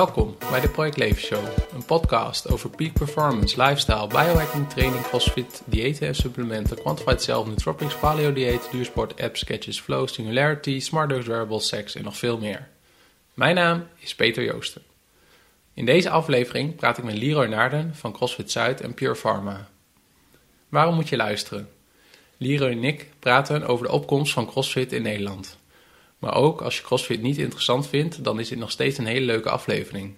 Welkom bij de Project Leven Show, een podcast over peak performance, lifestyle, biohacking, training, crossfit, diëten en supplementen, quantified self, nootropics, paleo dieet, duursport, apps, sketches, flow, singularity, smart drugs, wearables, seks en nog veel meer. Mijn naam is Peter Joosten. In deze aflevering praat ik met Leroy Naarden van CrossFit Zuid en Pure Pharma. Waarom moet je luisteren? Leroy en ik praten over de opkomst van CrossFit in Nederland. Maar ook als je CrossFit niet interessant vindt, dan is dit nog steeds een hele leuke aflevering.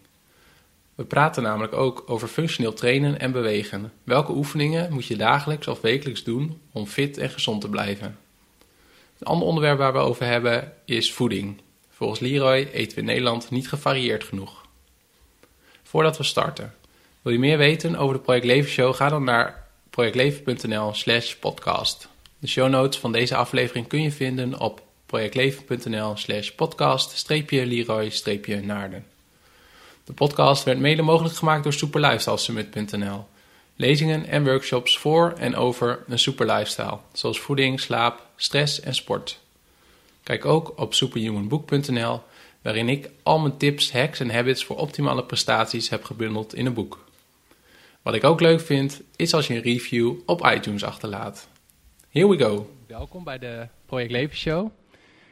We praten namelijk ook over functioneel trainen en bewegen. Welke oefeningen moet je dagelijks of wekelijks doen om fit en gezond te blijven? Een ander onderwerp waar we over hebben is voeding. Volgens Leroy eten we in Nederland niet gevarieerd genoeg. Voordat we starten, wil je meer weten over de Project Leven Show? Ga dan naar projectleven.nl/slash podcast. De show notes van deze aflevering kun je vinden op projectleven.nl slash podcast-leroy-naarden. De podcast werd mede mogelijk gemaakt door superlifestylesummit.nl. Lezingen en workshops voor en over een super lifestyle, zoals voeding, slaap, stress en sport. Kijk ook op superhumanboek.nl, waarin ik al mijn tips, hacks en habits voor optimale prestaties heb gebundeld in een boek. Wat ik ook leuk vind, is als je een review op iTunes achterlaat. Here we go. Welkom bij de Project Leven Show.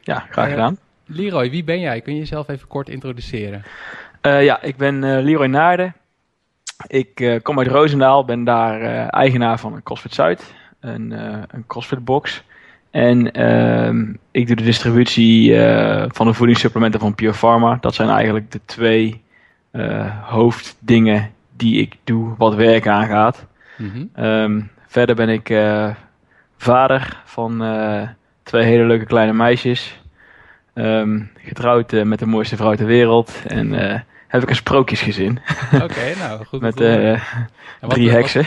Ja, graag Eh, gedaan. Leroy, wie ben jij? Kun je jezelf even kort introduceren? Eh, ja, ik ben eh, Leroy Naarden. Ik kom uit Roosendaal, ben daar eigenaar van een CrossFit Zuid, een, een CrossFit box. En ehm, ik doe de distributie van de voedingssupplementen van Pure Pharma. Dat zijn eigenlijk de twee hoofddingen die ik doe wat werk aangaat. Mhm. Ehm, verder ben ik vader van twee hele leuke kleine meisjes. Ehm, getrouwd eh, met de mooiste vrouw ter wereld. En eh, heb ik een sprookjesgezin Oké, nou goed. met eh, drie de- heksen.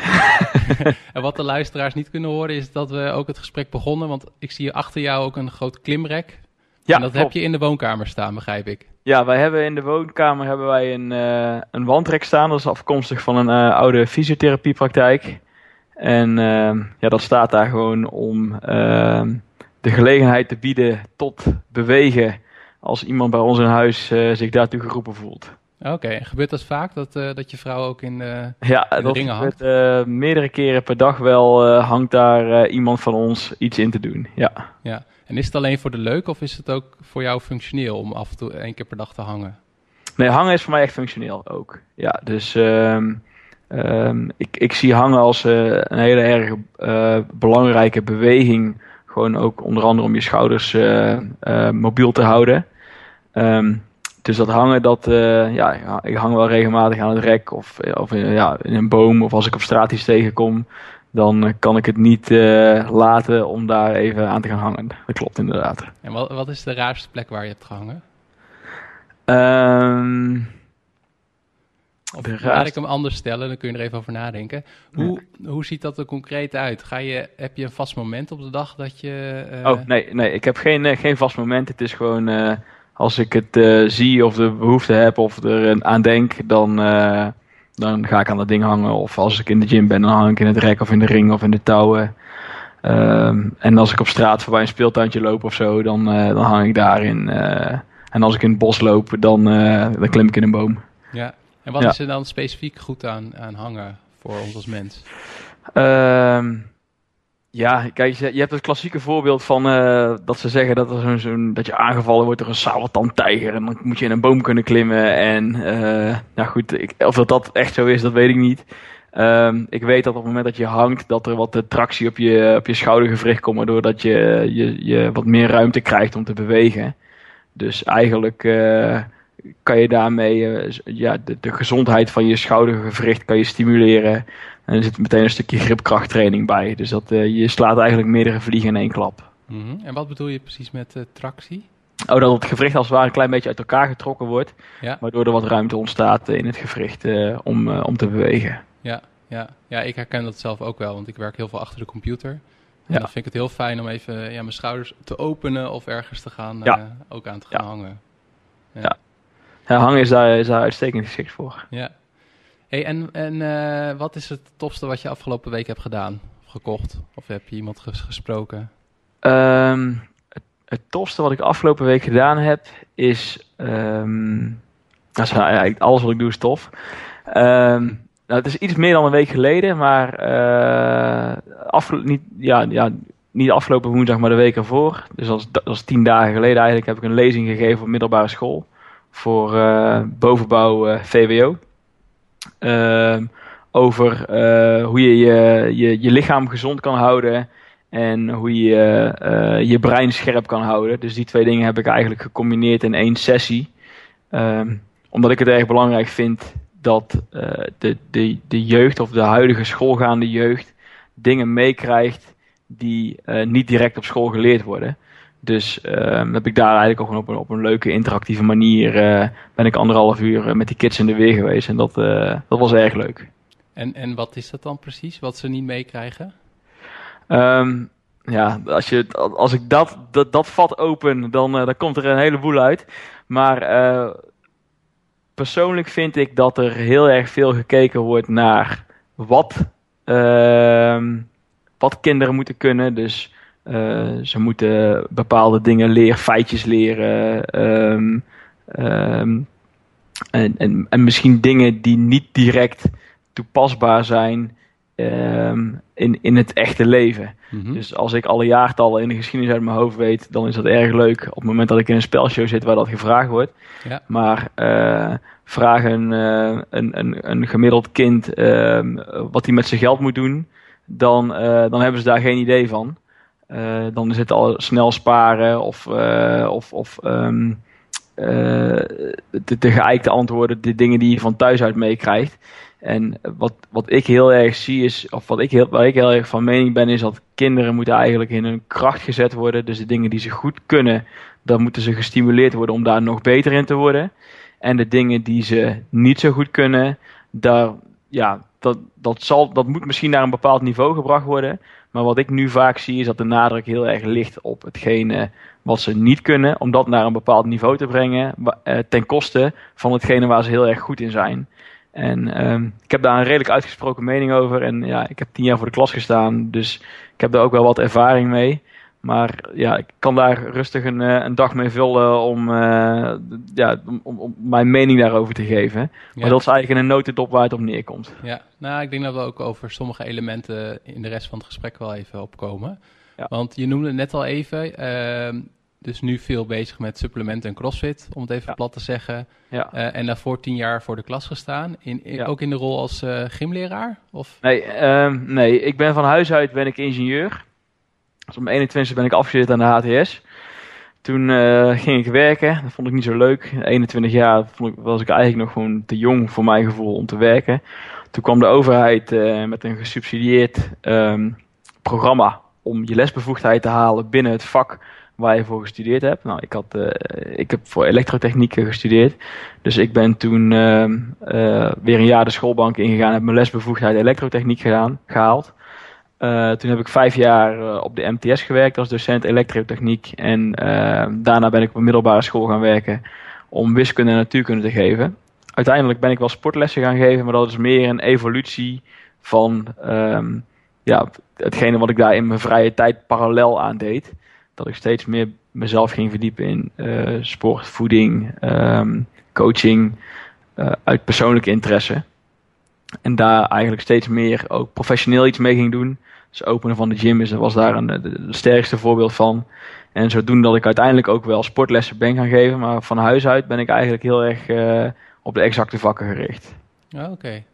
Wat, en wat de luisteraars niet kunnen horen is dat we ook het gesprek begonnen. Want ik zie hier achter jou ook een groot klimrek. Ja, en dat heb je in de woonkamer staan, begrijp ik. Ja, wij hebben in de woonkamer hebben wij een, een wandrek staan. Dat is afkomstig van een oude fysiotherapiepraktijk. En ehm, ja, dat staat daar gewoon om ehm, de gelegenheid te bieden tot bewegen. Als iemand bij ons in huis eh, zich daartoe geroepen voelt. Oké, en gebeurt dat vaak? Dat, eh, dat je vrouw ook in de... Ja, de dat ringen gebeurt eh, meerdere keren per dag wel. hangt daar iemand van ons iets in te doen. Ja. Ja. En is het alleen voor de leuk of is het ook voor jou functioneel om af en toe één keer per dag te hangen? Nee, hangen is voor mij echt functioneel ook. Ja, dus ehm, ehm, ik, ik zie hangen als een hele erg belangrijke beweging. Gewoon ook onder andere om je schouders eh, eh, mobiel te houden. Ehm, dus dat hangen, dat, eh, ja, ik hang wel regelmatig aan het rek of, of in, ja, in een boom of als ik op straat iets tegenkom. Dan kan ik het niet laten om daar even aan te gaan hangen. Dat klopt inderdaad. En wat, wat is de raarste plek waar je hebt gehangen? Ehm Of laat ik hem anders stellen, dan kun je er even over nadenken. Hoe, hoe ziet dat er concreet uit? Ga je, heb je een vast moment op de dag dat je... eh, Oh, nee, nee, ik heb geen, eh, geen vast moment. Het is gewoon eh, als ik het zie of de behoefte heb of er een aan denk, dan, dan ga ik aan dat ding hangen. Of als ik in de gym ben, dan hang ik in het rek of in de ring of in de touwen. Ehm, en als ik op straat voorbij een speeltuintje loop of zo, dan, dan hang ik daarin. en als ik in het bos loop, dan, dan klim ik in een boom. Ja. En wat Ja. is er dan specifiek goed aan, aan hangen voor ons als mens? Ehm, ja, kijk, je hebt het klassieke voorbeeld van eh, dat ze zeggen dat, er zo'n, zo'n, dat je aangevallen wordt door een sabeltandtijger. En dan moet je in een boom kunnen klimmen. En eh, nou goed, ik, of dat, dat echt zo is, dat weet ik niet. Ehm, ik weet dat op het moment dat je hangt, dat er wat eh, tractie op je, op je schoudergewricht komt. Waardoor dat je, je, je wat meer ruimte krijgt om te bewegen. Dus eigenlijk kan je daarmee eh, ja, de, de gezondheid van je schoudergewricht kan je stimuleren. En er zit meteen een stukje gripkrachttraining bij. Dus dat, eh, je slaat eigenlijk meerdere vliegen in één klap. Mhm. En wat bedoel je precies met eh, tractie? Oh, dat het gewricht als het ware een klein beetje uit elkaar getrokken wordt. Ja. Waardoor er wat ruimte ontstaat in het gewricht om, om te bewegen. Ja, ja. ja, ik herken dat zelf ook wel, want ik werk heel veel achter de computer. En Ja. dan vind ik het heel fijn om even ja, mijn schouders te openen of ergens te gaan, Ja. ook aan te gaan Ja. hangen. Ja, hangen is daar, is daar uitstekend geschikt voor. Ja. Hey, en en eh, wat is het tofste wat je afgelopen week hebt gedaan? Of gekocht? Of heb je iemand ges- gesproken? Ehm, het, het tofste wat ik afgelopen week gedaan heb, is Dat is eigenlijk alles wat ik doe is tof. Ehm, nou, het is iets meer dan een week geleden, maar uh, niet, ja, ja, niet afgelopen woensdag, maar de week ervoor. Dus dat is, dat is tien dagen geleden eigenlijk heb ik een lezing gegeven op middelbare school. Voor uh, bovenbouw uh, VWO. Ehm, over hoe je je, je je lichaam gezond kan houden en hoe je je brein scherp kan houden. Dus die twee dingen heb ik eigenlijk gecombineerd in één sessie. Um, omdat ik het erg belangrijk vind dat de, de, de jeugd of de huidige schoolgaande jeugd dingen meekrijgt die niet direct op school geleerd worden. Dus uh, heb ik daar eigenlijk ook op een, op een leuke interactieve manier ben ik anderhalf uur met die kids in de weer geweest. En dat, dat was erg leuk. En, en wat is dat dan precies, wat ze niet meekrijgen? Um, ja, als, je, als ik dat, dat, dat vat open, dan, dan komt er een heleboel uit. Maar uh, persoonlijk vind ik dat er heel erg veel gekeken wordt naar wat, uh, wat kinderen moeten kunnen. Dus ze moeten bepaalde dingen leren, feitjes leren. Um, um, en, en, en misschien dingen die niet direct toepasbaar zijn um, in, in het echte leven. Mhm. Dus als ik alle jaartallen in de geschiedenis uit mijn hoofd weet, dan is dat erg leuk op het moment dat ik in een spelshow zit waar dat gevraagd wordt. Ja. Maar uh, vraag een, uh, een, een, een, gemiddeld kind uh, wat hij met zijn geld moet doen, dan, dan hebben ze daar geen idee van. Dan is het al snel sparen of, of, of um, de, de geëikte antwoorden, de dingen die je van thuis uit meekrijgt. En wat, wat ik heel erg zie is, of wat ik heel, waar ik heel erg van mening ben, is dat kinderen moeten eigenlijk in hun kracht gezet worden. Dus de dingen die ze goed kunnen, dan moeten ze gestimuleerd worden om daar nog beter in te worden. En de dingen die ze niet zo goed kunnen, daar, ja, dat, dat, zal, dat moet misschien naar een bepaald niveau gebracht worden. Maar wat ik nu vaak zie, is dat de nadruk heel erg ligt op hetgene wat ze niet kunnen, om dat naar een bepaald niveau te brengen, eh, ten koste van hetgene waar ze heel erg goed in zijn. En um, ik heb daar een redelijk uitgesproken mening over. En ja, ik heb tien jaar voor de klas gestaan, dus ik heb daar ook wel wat ervaring mee. Maar ja, ik kan daar rustig een, eh, een dag mee vullen om, uh, ja, om, om, mijn mening daarover te geven. Maar dat is eigenlijk in een notendop waar het op neerkomt. Ja, nou, ik denk dat we ook over sommige elementen in de rest van het gesprek wel even opkomen. Ja. Want je noemde net al even, uh, dus nu veel bezig met supplementen en crossfit, om het even plat te zeggen. Ja. Uh, en daarvoor tien jaar voor de klas gestaan. In, Ook in de rol als uh, gymleraar? Of? Nee, um, nee, ik ben van huis uit ben ik ingenieur. Dus om 21 ben ik afgestudeerd aan de HTS. Toen uh, ging ik werken. Dat vond ik niet zo leuk. 21 jaar vond ik, was ik eigenlijk nog gewoon te jong voor mijn gevoel om te werken. Toen kwam de overheid met een gesubsidieerd um, programma om je lesbevoegdheid te halen binnen het vak waar je voor gestudeerd hebt. Nou, ik, had, uh, ik heb voor elektrotechniek gestudeerd. Dus ik ben toen uh, weer een jaar de schoolbank ingegaan. Heb mijn lesbevoegdheid elektrotechniek gedaan, gehaald. Toen heb ik vijf jaar op de MTS gewerkt als docent elektrotechniek. En daarna ben ik op een middelbare school gaan werken om wiskunde en natuurkunde te geven. Uiteindelijk ben ik wel sportlessen gaan geven, maar dat is meer een evolutie van um, ja, hetgene wat ik daar in mijn vrije tijd parallel aan deed dat ik steeds meer mezelf ging verdiepen in uh, sport, voeding, um, coaching, uh, uit persoonlijke interesse. En daar eigenlijk steeds meer ook professioneel iets mee ging doen. Dus openen van de gym is, was daar een, de, sterkste voorbeeld van. En zodoende dat ik uiteindelijk ook wel sportlessen ben gaan geven. Maar van huis uit ben ik eigenlijk heel erg uh, op de exacte vakken gericht. Oké. Okay.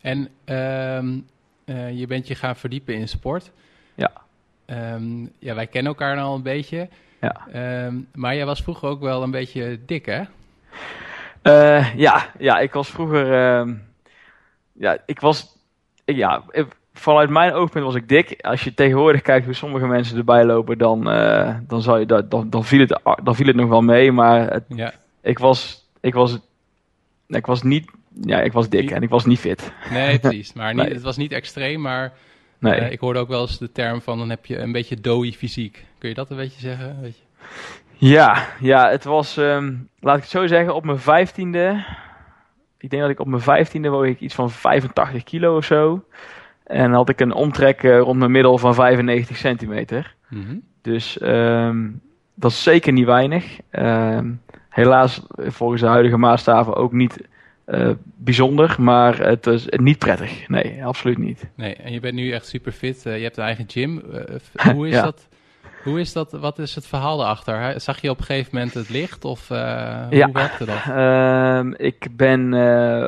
En um, je bent je gaan verdiepen in sport. Ja. Um, ja, wij kennen elkaar al een beetje. Ja. Um, maar jij was vroeger ook wel een beetje dik, hè? Uh, ja, ja, ik was vroeger. Ja, ik was. Ja, vanuit mijn oogpunt was ik dik. Als je tegenwoordig kijkt hoe sommige mensen erbij lopen, dan, uh, dan, zal je, dat, dan, dan, viel het, dan viel het nog wel mee. Maar het, ja. ik, was, ik, was, ik was niet. Ja, ik was dik en ik was niet fit. Nee, precies. Maar niet, nee. het was niet extreem, maar Nee. Uh, ik hoorde ook wel eens de term van dan heb je een beetje dooi fysiek. Kun je dat een beetje zeggen? Weet je? Ja, ja, het was, um, laat ik het zo zeggen, op mijn vijftiende. Ik denk dat ik op mijn vijftiende woog ik iets van 85 kilo of zo. En had ik een omtrek uh, rond mijn middel van 95 centimeter. Mm -hmm. Dus um, dat is zeker niet weinig. Um, helaas volgens de huidige maatstaven ook niet uh, bijzonder, maar het is niet prettig. Nee, absoluut niet. Nee, en je bent nu echt super fit. je hebt een eigen gym. hoe is dat? Hoe is dat? Wat is het verhaal daarachter? Zag je op een gegeven moment het licht of hoe werkte dat? Uh, ik ben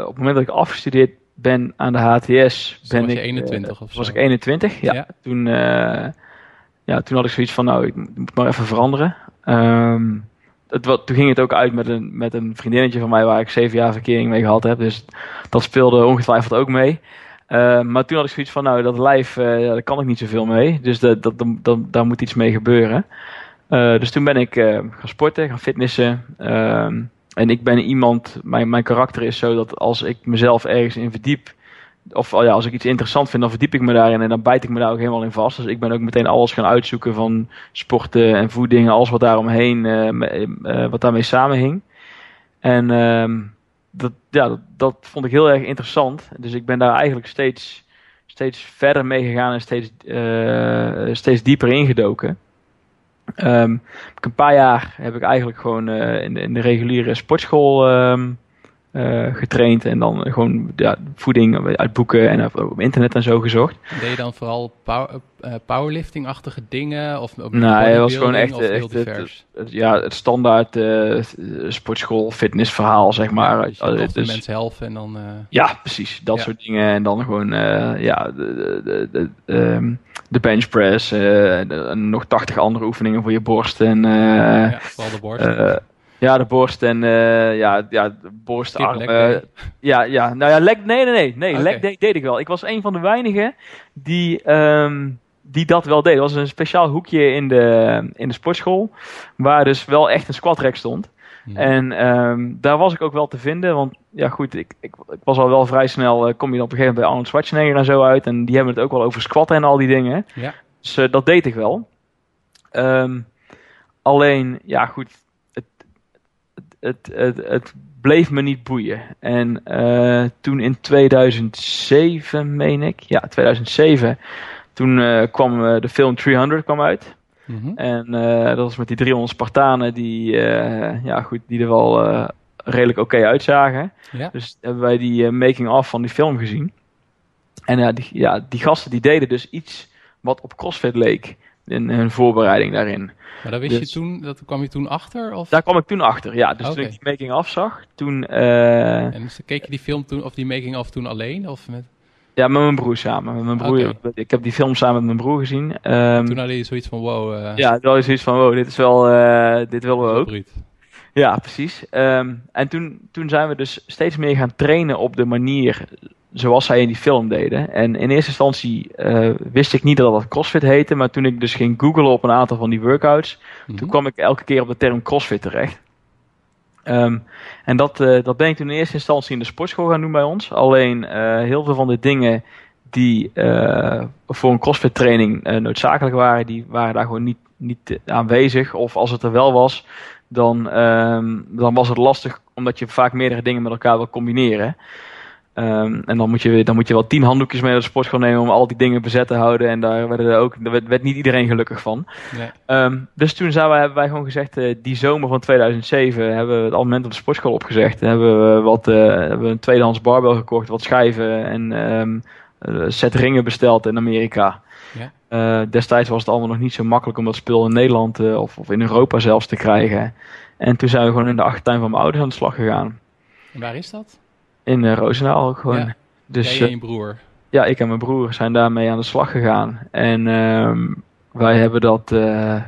op het moment dat ik afgestudeerd ben aan de HTS, dus ben was ik, je 21 of was ik 21. Ja. Toen, ja, toen had ik zoiets van, nou, ik moet maar even veranderen. Um, het, wat, toen ging het ook uit met een, met een vriendinnetje van mij waar ik zeven jaar verkering mee gehad heb. Dus dat speelde ongetwijfeld ook mee. Uh, maar toen had ik zoiets van, nou, dat lijf, uh, daar kan ik niet zoveel mee. Dus dat, dat, dat, daar moet iets mee gebeuren. Uh, dus toen ben ik gaan sporten, gaan fitnessen. Ehm, en ik ben iemand, mijn, mijn karakter is zo dat als ik mezelf ergens in verdiep, of oh ja, als ik iets interessant vind, dan verdiep ik me daarin en dan bijt ik me daar ook helemaal in vast. Dus ik ben ook meteen alles gaan uitzoeken van sporten en voeding, alles wat daaromheen, uh, uh, wat daarmee samenhing. En uh, dat, ja, dat, dat, vond ik heel erg interessant. Dus ik ben daar eigenlijk steeds, steeds verder mee gegaan en steeds, steeds dieper ingedoken. Um, een paar jaar heb ik eigenlijk gewoon in de, in, de, reguliere sportschool um, uh, getraind en dan gewoon ja, voeding uit boeken en op, internet en zo gezocht. Deed je dan vooral power, uh, powerlifting-achtige dingen? Of nee, het was gewoon echt, echt het, het, ja, het standaard sportschool fitness verhaal, zeg maar. Ja, dus dus, mensen helpen en dan... Ja, precies. Dat ja. soort dingen. En dan gewoon ja, de, de, de, um, de bench press en nog 80 andere oefeningen voor je borst. En, ja, vooral de borst. Ja, de borst en uh, ja, ja, de borst, armen. Ja, ja, nou ja, lek, nee, nee, nee, nee, okay. lek deed, deed, ik wel. Ik was een van de weinigen die, um, die dat wel deed. Er was een speciaal hoekje in de, in de sportschool, waar dus wel echt een squat rack stond. Ja. En um, daar was ik ook wel te vinden, want ja goed, ik, ik, ik was al wel vrij snel, uh, kom je dan op een gegeven moment bij Arnold Schwarzenegger en zo uit. En die hebben het ook wel over squatten en al die dingen. Ja. Dus uh, dat deed ik wel. Um, alleen, ja goed, het, het, het bleef me niet boeien. En uh, toen in 2007, meen ik, ja, 2007, toen kwam de film 300 kwam uit. Mm -hmm. En dat was met die 300 Spartanen die, ja, goed, die er wel redelijk oké okay uitzagen. Ja. Dus hebben wij die making-of van die film gezien. En ja die, ja, die gasten die deden dus iets wat op CrossFit leek in hun voorbereiding daarin. Maar daar wist dus, je toen, dat kwam je toen achter? Of? Daar kwam ik toen achter, ja. Dus okay. toen ik die making of zag, toen... Uh, en dus keek je die film toen, of die making of toen alleen? Of met... Ja, met mijn broer samen. Met mijn broer, okay. Ik heb die film samen met mijn broer gezien. Um, toen had je zoiets van, wow... Uh, ja, toen had je zoiets van, wow, dit is wel... Uh, dit willen we ook. Ja, precies. Um, en toen, toen zijn we dus steeds meer gaan trainen op de manier zoals zij in die film deden. En in eerste instantie uh, wist ik niet dat dat CrossFit heette, maar toen ik dus ging googlen op een aantal van die workouts, mm -hmm. toen kwam ik elke keer op de term CrossFit terecht. Um, en dat, uh, dat ben ik toen in eerste instantie in de sportschool gaan doen bij ons. Alleen uh, heel veel van de dingen die voor een CrossFit training noodzakelijk waren, die waren daar gewoon niet, niet aanwezig. Of als het er wel was, dan, um, dan was het lastig omdat je vaak meerdere dingen met elkaar wil combineren. Um, en dan moet, je, dan moet je wel tien handdoekjes mee naar de sportschool nemen om al die dingen bezet te houden. En daar, werden er ook, daar werd, werd niet iedereen gelukkig van. Nee. Um, dus toen zijn wij, hebben wij gewoon gezegd, uh, die zomer van 2007 hebben we het abonnement op de sportschool opgezegd. Hebben we, wat, uh, hebben we een tweedehands barbel gekocht, wat schijven en um, set ringen besteld in Amerika. Ja. destijds was het allemaal nog niet zo makkelijk om dat spul in Nederland of, of in Europa zelfs te krijgen. En toen zijn we gewoon in de achtertuin van mijn ouders aan de slag gegaan. En waar is dat? In uh, Roosendaal gewoon. Ja. Dus, Jij en je broer? Ja, ik en mijn broer zijn daarmee aan de slag gegaan. En um, wij hebben dat... Uh,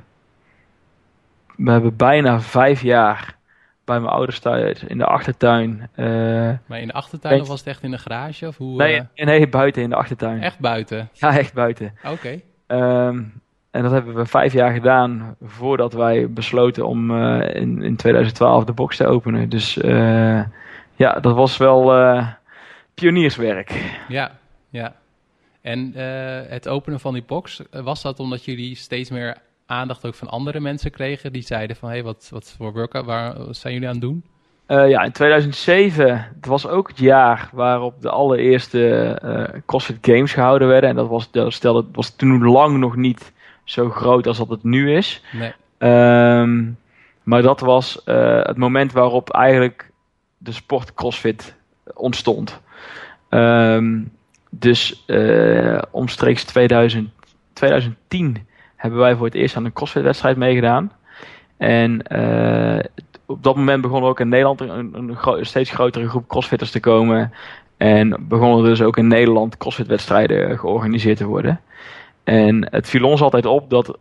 we hebben bijna vijf jaar bij mijn ouders thuis in de achtertuin. Uh, maar in de achtertuin of was het echt in de garage? Of hoe, nee, nee, buiten in de achtertuin. Echt buiten? Ja, echt buiten. Oké. Okay. Um, en dat hebben we vijf jaar gedaan voordat wij besloten om uh, in, in 2012 de box te openen. Dus ja, dat was wel uh, pionierswerk. Ja, ja. En uh, het openen van die box, was dat omdat jullie steeds meer aandacht ook van andere mensen kregen? Die zeiden van, hé, hey, wat, wat voor workout waar zijn jullie aan het doen? Uh, ja, in 2007, het was ook het jaar waarop de allereerste uh, CrossFit Games gehouden werden. En dat was, dat stelde, was toen lang nog niet zo groot als dat het nu is. Nee. Um, Maar dat was het moment waarop eigenlijk de sport CrossFit ontstond. Ehm, dus omstreeks 2000, 2010 hebben wij voor het eerst aan een CrossFit-wedstrijd meegedaan. En op dat moment begon ook in Nederland een, steeds grotere groep crossfitters te komen. En begonnen dus ook in Nederland crossfit-wedstrijden georganiseerd te worden. En het viel ons altijd op dat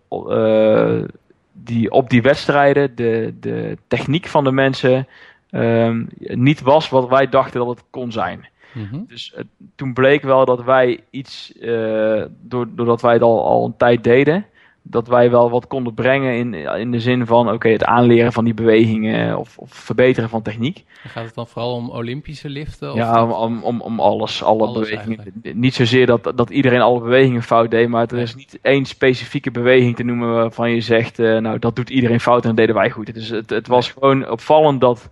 die, op die wedstrijden de, de techniek van de mensen um, niet was wat wij dachten dat het kon zijn. Mm Dus toen bleek wel dat wij iets, uh, doordat wij het al, al een tijd deden, dat wij wel wat konden brengen in, in de zin van oké, het aanleren van die bewegingen of, of, verbeteren van techniek. Gaat het dan vooral om Olympische liften? Of ja, om, om, om alles, alle bewegingen. Niet zozeer dat, dat iedereen alle bewegingen fout deed, maar er is niet één specifieke beweging te noemen waarvan je zegt, uh, nou dat doet iedereen fout en dat deden wij goed. Dus het, het was gewoon opvallend dat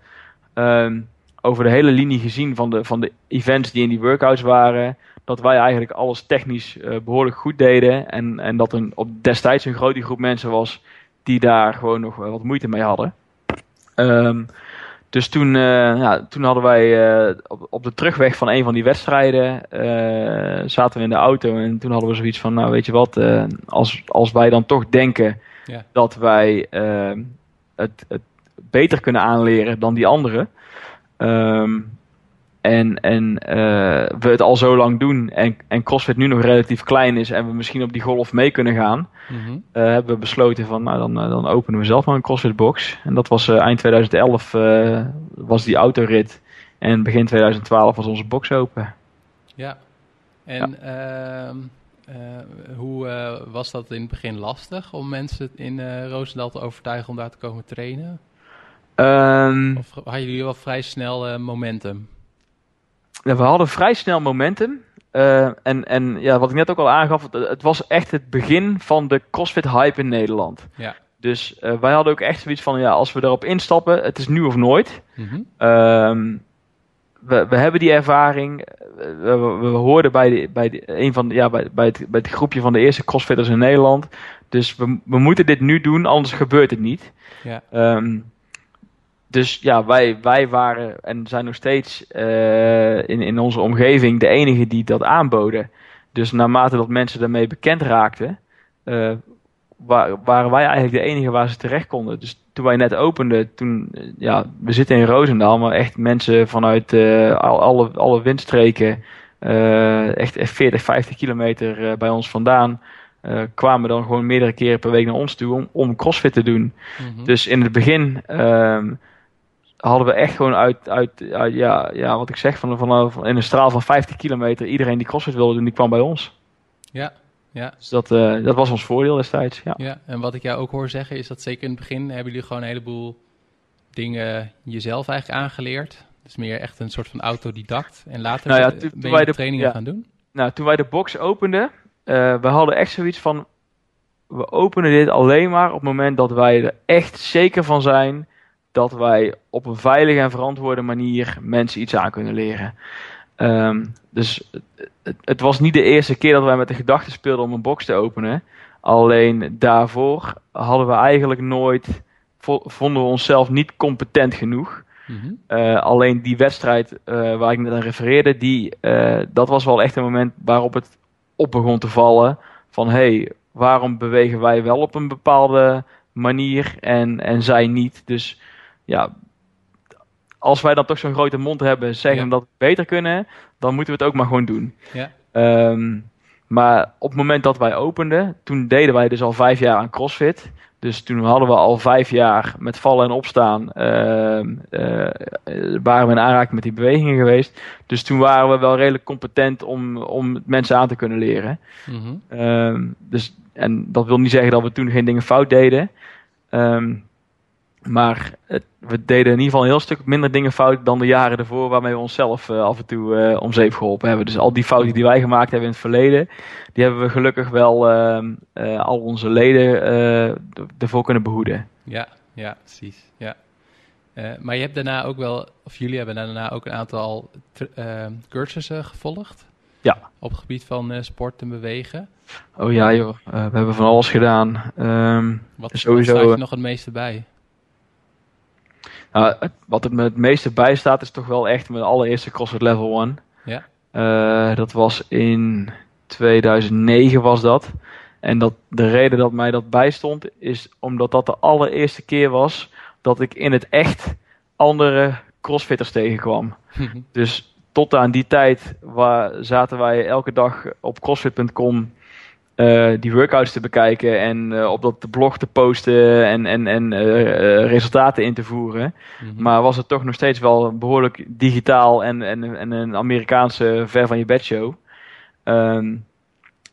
um, over de hele linie gezien van de, van de events die in die workouts waren, dat wij eigenlijk alles technisch uh, behoorlijk goed deden. En, en dat er op destijds een grote groep mensen was die daar gewoon nog wat moeite mee hadden. Um, dus toen, uh, ja, toen hadden wij uh, op, op, de terugweg van een van die wedstrijden zaten we in de auto en toen hadden we zoiets van, nou weet je wat, als, als wij dan toch denken ja. dat wij ehm, het, het beter kunnen aanleren dan die anderen, um, en, en uh, we het al zo lang doen en, en CrossFit nu nog relatief klein is en we misschien op die golf mee kunnen gaan, mm -hmm. uh, hebben we besloten van nou dan, uh, dan openen we zelf maar een CrossFit box. En dat was eind 2011 was die autorit en begin 2012 was onze box open. Ja, en ja. Ehm, hoe was dat in het begin lastig om mensen in Roosendaal te overtuigen om daar te komen trainen? Um, of hadden jullie wel vrij snel momentum? we hadden vrij snel momentum. Uh, en, en ja, wat ik net ook al aangaf, het, het, was echt het begin van de CrossFit hype in Nederland. Ja. Dus uh, wij hadden ook echt zoiets van, ja, als we erop instappen, het is nu of nooit. Mm -hmm. we, we hebben die ervaring. We, we, hoorden bij, de, bij, de, een van, ja, bij, bij, het, bij het groepje van de eerste CrossFitters in Nederland. Dus we, we moeten dit nu doen, anders gebeurt het niet. Ja. Um, dus ja, wij, wij waren en zijn nog steeds uh, in, in onze omgeving de enige die dat aanboden. Dus naarmate dat mensen daarmee bekend raakten, uh, waren wij eigenlijk de enige waar ze terecht konden. Dus toen wij net openden, toen, ja, we zitten in Roosendaal, maar echt mensen vanuit uh, alle, alle windstreken, echt, echt 40, 50 kilometer bij ons vandaan, uh, kwamen dan gewoon meerdere keren per week naar ons toe om, om crossfit te doen. Mm -hmm. Dus in het begin uh, hadden we echt gewoon uit, uit, ja, ja, wat ik zeg, van, van, van, in een straal van 50 kilometer, iedereen die CrossFit wilde doen, die kwam bij ons. Ja, ja. Dus dat, uh, dat was ons voordeel destijds, ja. ja. En wat ik jou ook hoor zeggen, is dat zeker in het begin hebben jullie gewoon een heleboel dingen jezelf eigenlijk aangeleerd. Dus meer echt een soort van autodidact. En later nou ja, toen, ben je de trainingen ja. gaan doen? Nou, toen wij de box openden, uh, we hadden echt zoiets van, we openen dit alleen maar op het moment dat wij er echt zeker van zijn dat wij op een veilige en verantwoorde manier mensen iets aan kunnen leren. Um, dus het, het, was niet de eerste keer dat wij met de gedachte speelden om een box te openen. Alleen daarvoor hadden we eigenlijk nooit, vonden we onszelf niet competent genoeg. Mm -hmm. uh, alleen die wedstrijd uh, waar ik net aan refereerde, die, uh, dat was wel echt een moment waarop het op begon te vallen. Van hé, hey, waarom bewegen wij wel op een bepaalde manier en, en zij niet? Dus ja, als wij dan toch zo'n grote mond hebben, zeggen ja. dat we beter kunnen, dan moeten we het ook maar gewoon doen. Ja. Um, maar op het moment dat wij openden, toen deden wij dus al vijf jaar aan CrossFit. Dus toen hadden we al vijf jaar met vallen en opstaan, uh, uh, waren we in aanraking met die bewegingen geweest. Dus toen waren we wel redelijk competent om, om mensen aan te kunnen leren. Mm -hmm. um, dus, en dat wil niet zeggen dat we toen geen dingen fout deden. Um, maar het, we deden in ieder geval een heel stuk minder dingen fout dan de jaren ervoor, waarmee we onszelf uh, af en toe uh, om zeep geholpen hebben. Dus al die fouten die wij gemaakt hebben in het verleden, die hebben we gelukkig wel uh, al onze leden ervoor kunnen behoeden. Ja, ja, precies. Ja. maar je hebt daarna ook wel, of jullie hebben daarna ook een aantal cursussen gevolgd. Ja. Op het gebied van sport en bewegen. Oh ja, joh. we hebben van alles gedaan. Um, Wat sowieso, staat je nog het meeste bij? Nou, wat het me het meeste bijstaat is toch wel echt mijn allereerste CrossFit Level 1. Ja. Eh, dat was in 2009 was dat. En dat, de reden dat mij dat bijstond is omdat dat de allereerste keer was dat ik in het echt andere crossfitters tegenkwam. Dus tot aan die tijd waar zaten wij elke dag op crossfit.com eh, die workouts te bekijken en eh, op dat blog te posten en, en, en eh, resultaten in te voeren. Mhm. Maar was het toch nog steeds wel behoorlijk digitaal en, en, en een Amerikaanse ver van je bed show. Ehm,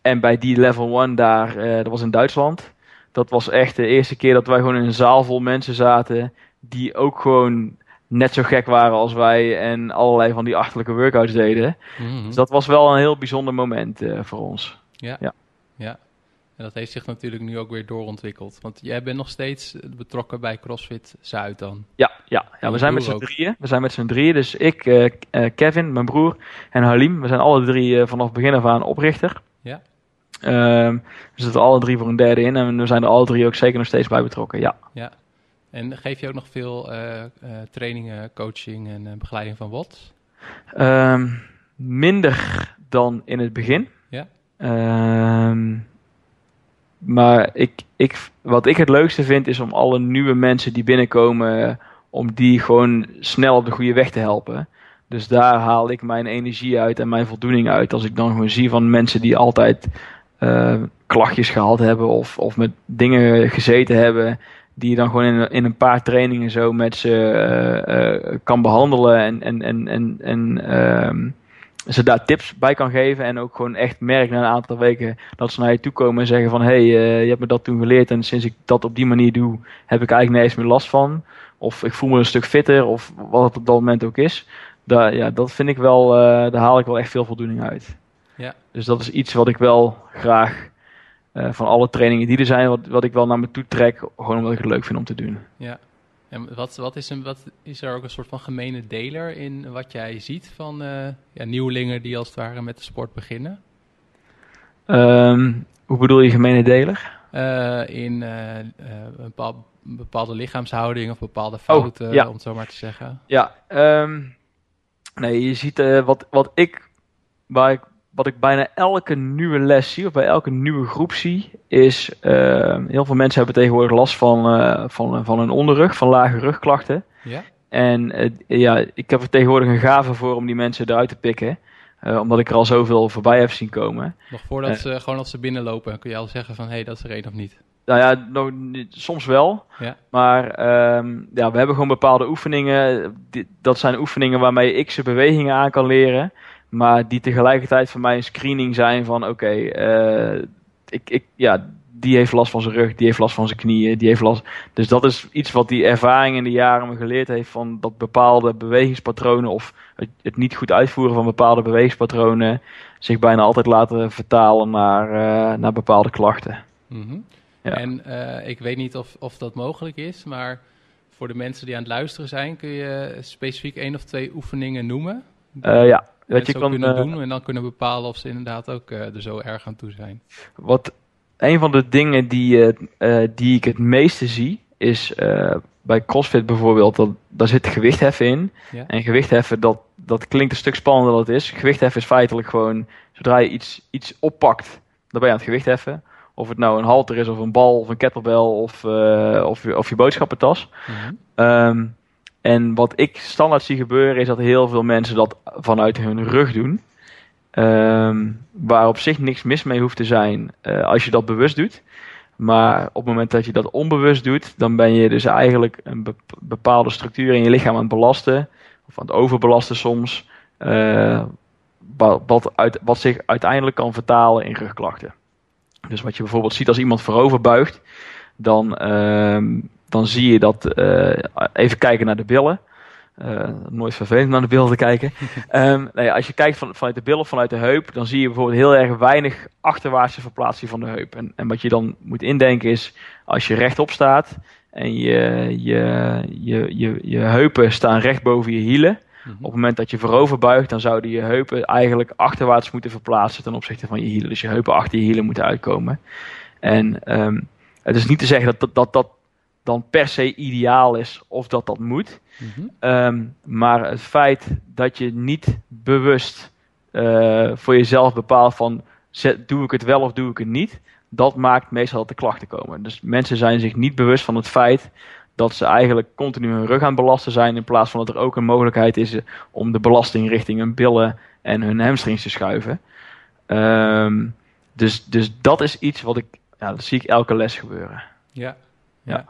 en bij die level 1 daar, dat was in Duitsland. Dat was echt de eerste keer dat wij gewoon in een zaal vol mensen zaten. Die ook gewoon net zo gek waren als wij. En allerlei van die achterlijke workouts deden. Mhm. Dus dat was wel een heel bijzonder moment voor ons. Ja. Ja. Ja. En dat heeft zich natuurlijk nu ook weer doorontwikkeld. Want jij bent nog steeds betrokken bij CrossFit Zuid dan. Ja, ja, ja we zijn met z'n drieën. We zijn met z'n drieën. Dus ik, eh, eh, Kevin, mijn broer en Halim. We zijn alle drie eh, vanaf begin af aan oprichter. Ja. Ehm, we zitten alle drie voor een derde in. En we zijn er alle drie ook zeker nog steeds bij betrokken. Ja. Ja. En geef je ook nog veel eh, eh, trainingen, coaching en eh, begeleiding van WOTS? Ehm, minder dan in het begin. Ehm, maar ik, ik, wat ik het leukste vind is om alle nieuwe mensen die binnenkomen, om die gewoon snel op de goede weg te helpen. Dus daar haal ik mijn energie uit en mijn voldoening uit. Als ik dan gewoon zie van mensen die altijd eh, klachtjes gehad hebben of, of met dingen gezeten hebben. Die je dan gewoon in, in een paar trainingen zo met ze eh, eh, kan behandelen en, en, en, en, en ehm, ze daar tips bij kan geven. En ook gewoon echt merk na een aantal weken dat ze naar je toe komen en zeggen van hé, hey, eh, je hebt me dat toen geleerd en sinds ik dat op die manier doe, heb ik eigenlijk nergens meer last van. Of ik voel me een stuk fitter of wat het op dat moment ook is. Daar, ja, dat vind ik wel, eh, daar haal ik wel echt veel voldoening uit. Ja. Dus dat is iets wat ik wel graag eh, van alle trainingen die er zijn, wat, wat ik wel naar me toe trek, gewoon omdat ik het leuk vind om te doen. Ja. En wat, wat, is een, wat is er ook een soort van gemene deler in wat jij ziet van eh, ja, nieuwelingen die als het ware met de sport beginnen? Ehm, hoe bedoel je gemene deler? Eh, in eh, een bepaal- bepaalde lichaamshouding of bepaalde fouten, Oh, ja. om het zo maar te zeggen. Ja, ehm, nee, je ziet wat, wat ik, waar ik, wat ik bijna elke nieuwe les zie, of bij elke nieuwe groep zie, is ehm, heel veel mensen hebben tegenwoordig last van, eh, van, van hun onderrug, van lage rugklachten. Ja? En eh, ja, ik heb er tegenwoordig een gave voor om die mensen eruit te pikken, eh, omdat ik er al zoveel voorbij heb zien komen. Nog voordat ze, gewoon als ze binnenlopen, kun je al zeggen van, hé, hey, dat is er één of niet. Nou ja, nog soms wel. Ja. Maar ehm, ja, we hebben gewoon bepaalde oefeningen. Die- dat zijn oefeningen waarmee ik ze bewegingen aan kan leren. Maar die tegelijkertijd voor mij een screening zijn van oké, eh, ik, ik, ja, die heeft last van zijn rug, die heeft last van zijn knieën, die heeft last. Dus dat is iets wat die ervaring in de jaren me geleerd heeft van dat bepaalde bewegingspatronen of het, het niet goed uitvoeren van bepaalde bewegingspatronen zich bijna altijd laten vertalen naar, eh, naar bepaalde klachten. Mhm. Ja. En eh, ik weet niet of, of dat mogelijk is, maar voor de mensen die aan het luisteren zijn, kun je specifiek één of twee oefeningen noemen? Ja, dat je kan kunnen eh, doen en dan kunnen bepalen of ze inderdaad ook eh, er zo erg aan toe zijn. Wat een van de dingen die, eh, die ik het meeste zie, is bij CrossFit bijvoorbeeld, dat, daar zit gewichtheffen in. Ja. En gewichtheffen, dat, dat klinkt een stuk spannender dan het is. Gewichtheffen is feitelijk gewoon, zodra je iets, iets oppakt, dan ben je aan het gewichtheffen. Of het nou een halter is, of een bal, of een kettlebell, of, eh, of, je- of je boodschappentas. Ehm, en wat ik standaard zie gebeuren is dat heel veel mensen dat vanuit hun rug doen. Ehm, waar op zich niks mis mee hoeft te zijn eh, als je dat bewust doet. Maar op het moment dat je dat onbewust doet, dan ben je dus eigenlijk een bep- bepaalde structuur in je lichaam aan het belasten. Of aan het overbelasten soms. eh, wa- wat, wat zich uiteindelijk kan vertalen in rugklachten. Dus wat je bijvoorbeeld ziet als iemand voorover buigt, dan, ehm, dan zie je dat. eh, even kijken naar de billen. Eh, nooit vervelend naar de billen te kijken. Ehm, nee, als je kijkt van, vanuit de billen of vanuit de heup, dan zie je bijvoorbeeld heel erg weinig achterwaartse verplaatsing van de heup. En, en wat je dan moet indenken is, als je rechtop staat en je, je, je, je, je heupen staan recht boven je hielen. Mhm. Op het moment dat je voorover buigt, dan zouden je heupen eigenlijk achterwaarts moeten verplaatsen ten opzichte van je hielen. Dus je heupen achter je hielen moeten uitkomen. En ehm, het is niet te zeggen dat dat, dat, dat dan per se ideaal is of dat dat moet. Mhm. Ehm, maar het feit dat je niet bewust eh, voor jezelf bepaalt van zet- doe ik het wel of doe ik het niet, dat maakt meestal dat de klachten komen. Dus mensen zijn zich niet bewust van het feit dat ze eigenlijk continu hun rug aan het belasten zijn in plaats van dat er ook een mogelijkheid is om de belasting richting hun billen en hun hamstrings te schuiven. Ehm, dus, dus dat is iets wat ik, ja, dat zie ik elke les gebeuren. Ja. Ja.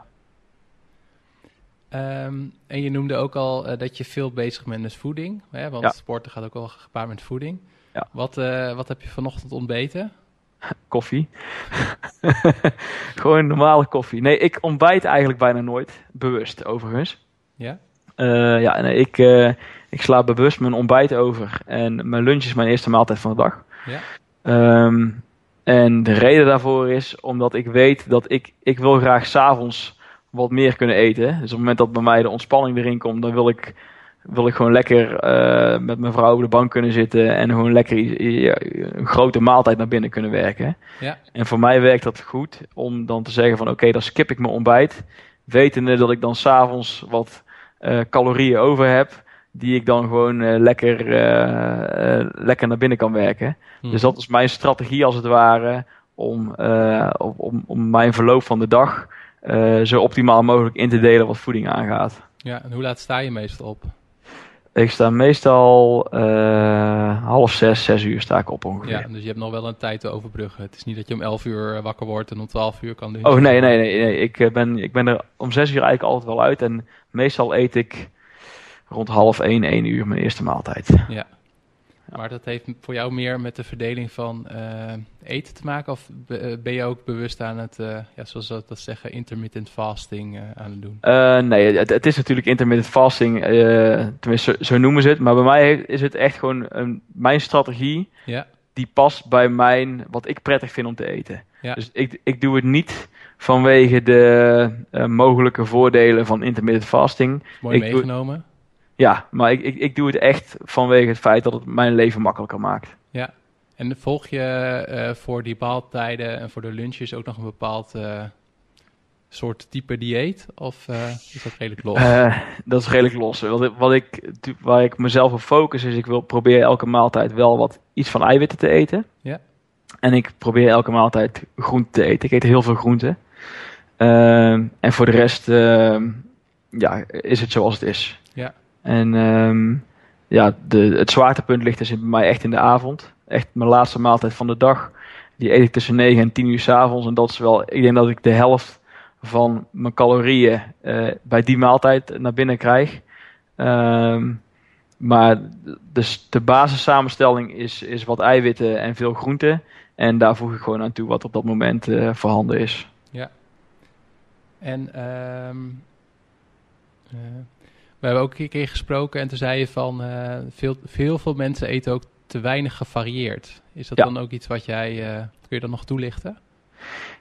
Ehm, en je noemde ook al eh, dat je veel bezig bent met voeding. Hè? Want Ja. sporten gaat ook wel gepaard met voeding. Ja. Wat, eh, wat heb je vanochtend ontbeten? koffie. Gewoon normale koffie. Nee, ik ontbijt eigenlijk bijna nooit. Bewust, overigens. Ja? Eh, ja, nee, ik, ik sla bewust mijn ontbijt over. En mijn lunch is mijn eerste maaltijd van de dag. Ja. Ehm, en de reden daarvoor is omdat ik weet dat ik, ik wil graag s'avonds wat meer kunnen eten. Dus op het moment dat bij mij de ontspanning erin komt, dan wil ik, wil ik gewoon lekker eh, met mijn vrouw op de bank kunnen zitten en gewoon lekker een grote maaltijd naar binnen kunnen werken. Ja. En voor mij werkt dat goed om dan te zeggen van oké, dan skip ik mijn ontbijt. Wetende dat ik dan s'avonds wat eh, calorieën over heb. Die ik dan gewoon eh, lekker, lekker naar binnen kan werken. Mhm. Dus dat is mijn strategie als het ware. Om, om, om, om mijn verloop van de dag eh, zo optimaal mogelijk in te delen wat voeding aangaat. Ja, en hoe laat sta je meestal op? Ik sta meestal eh, half zes, zes uur sta ik op ongeveer. Ja, dus je hebt nog wel een tijd te overbruggen. Het is niet dat je om 11 uur eh, wakker wordt en om 12 uur kan lunchen. Oh nee, nee, nee. nee. Ik, ben, ik ben er om zes uur eigenlijk altijd wel uit. En meestal eet ik rond half één, één uur mijn eerste maaltijd. Ja. Maar dat heeft voor jou meer met de verdeling van eh, eten te maken? Of eh, ben je ook bewust aan het, eh, ja, zoals ze dat zeggen, intermittent fasting aan het doen? Nee, het, het is natuurlijk intermittent fasting. tenminste, zo, zo noemen ze het. Maar bij mij is het echt gewoon een, mijn strategie. Ja, Die past bij mijn, wat ik prettig vind om te eten. Ja. Dus ik, ik doe het niet vanwege de mogelijke voordelen van intermittent fasting. mooi Ik doe- meegenomen. Ja, maar ik, ik, ik doe het echt vanwege het feit dat het mijn leven makkelijker maakt. Ja. En volg je eh, voor die maaltijden en voor de lunches ook nog een bepaald eh, soort type dieet? Of eh, is dat redelijk los? Dat is redelijk los. Wat, ik- wat ik, waar ik mezelf op focus is, ik wil proberen elke maaltijd wel wat iets van eiwitten te eten. Ja. En ik probeer elke maaltijd groente te eten. Ik eet heel veel groente. Ehm, en voor de rest ehm, ja, is het zoals het is. Ja. En ehm, ja, de, het zwaartepunt ligt dus bij mij echt in de avond. Echt mijn laatste maaltijd van de dag. Die eet ik tussen 9 en 10 uur s avonds. En dat is wel, ik denk dat ik de helft van mijn calorieën eh, bij die maaltijd naar binnen krijg. Ehm, maar dus de basissamenstelling is, is wat eiwitten en veel groenten. En daar voeg ik gewoon aan toe wat op dat moment eh, voorhanden is. En ehm, eh, we hebben ook een keer gesproken en toen zei je van eh, veel, veel, veel mensen eten ook te weinig gevarieerd. Is dat Ja. dan ook iets wat jij, eh, kun je dat nog toelichten?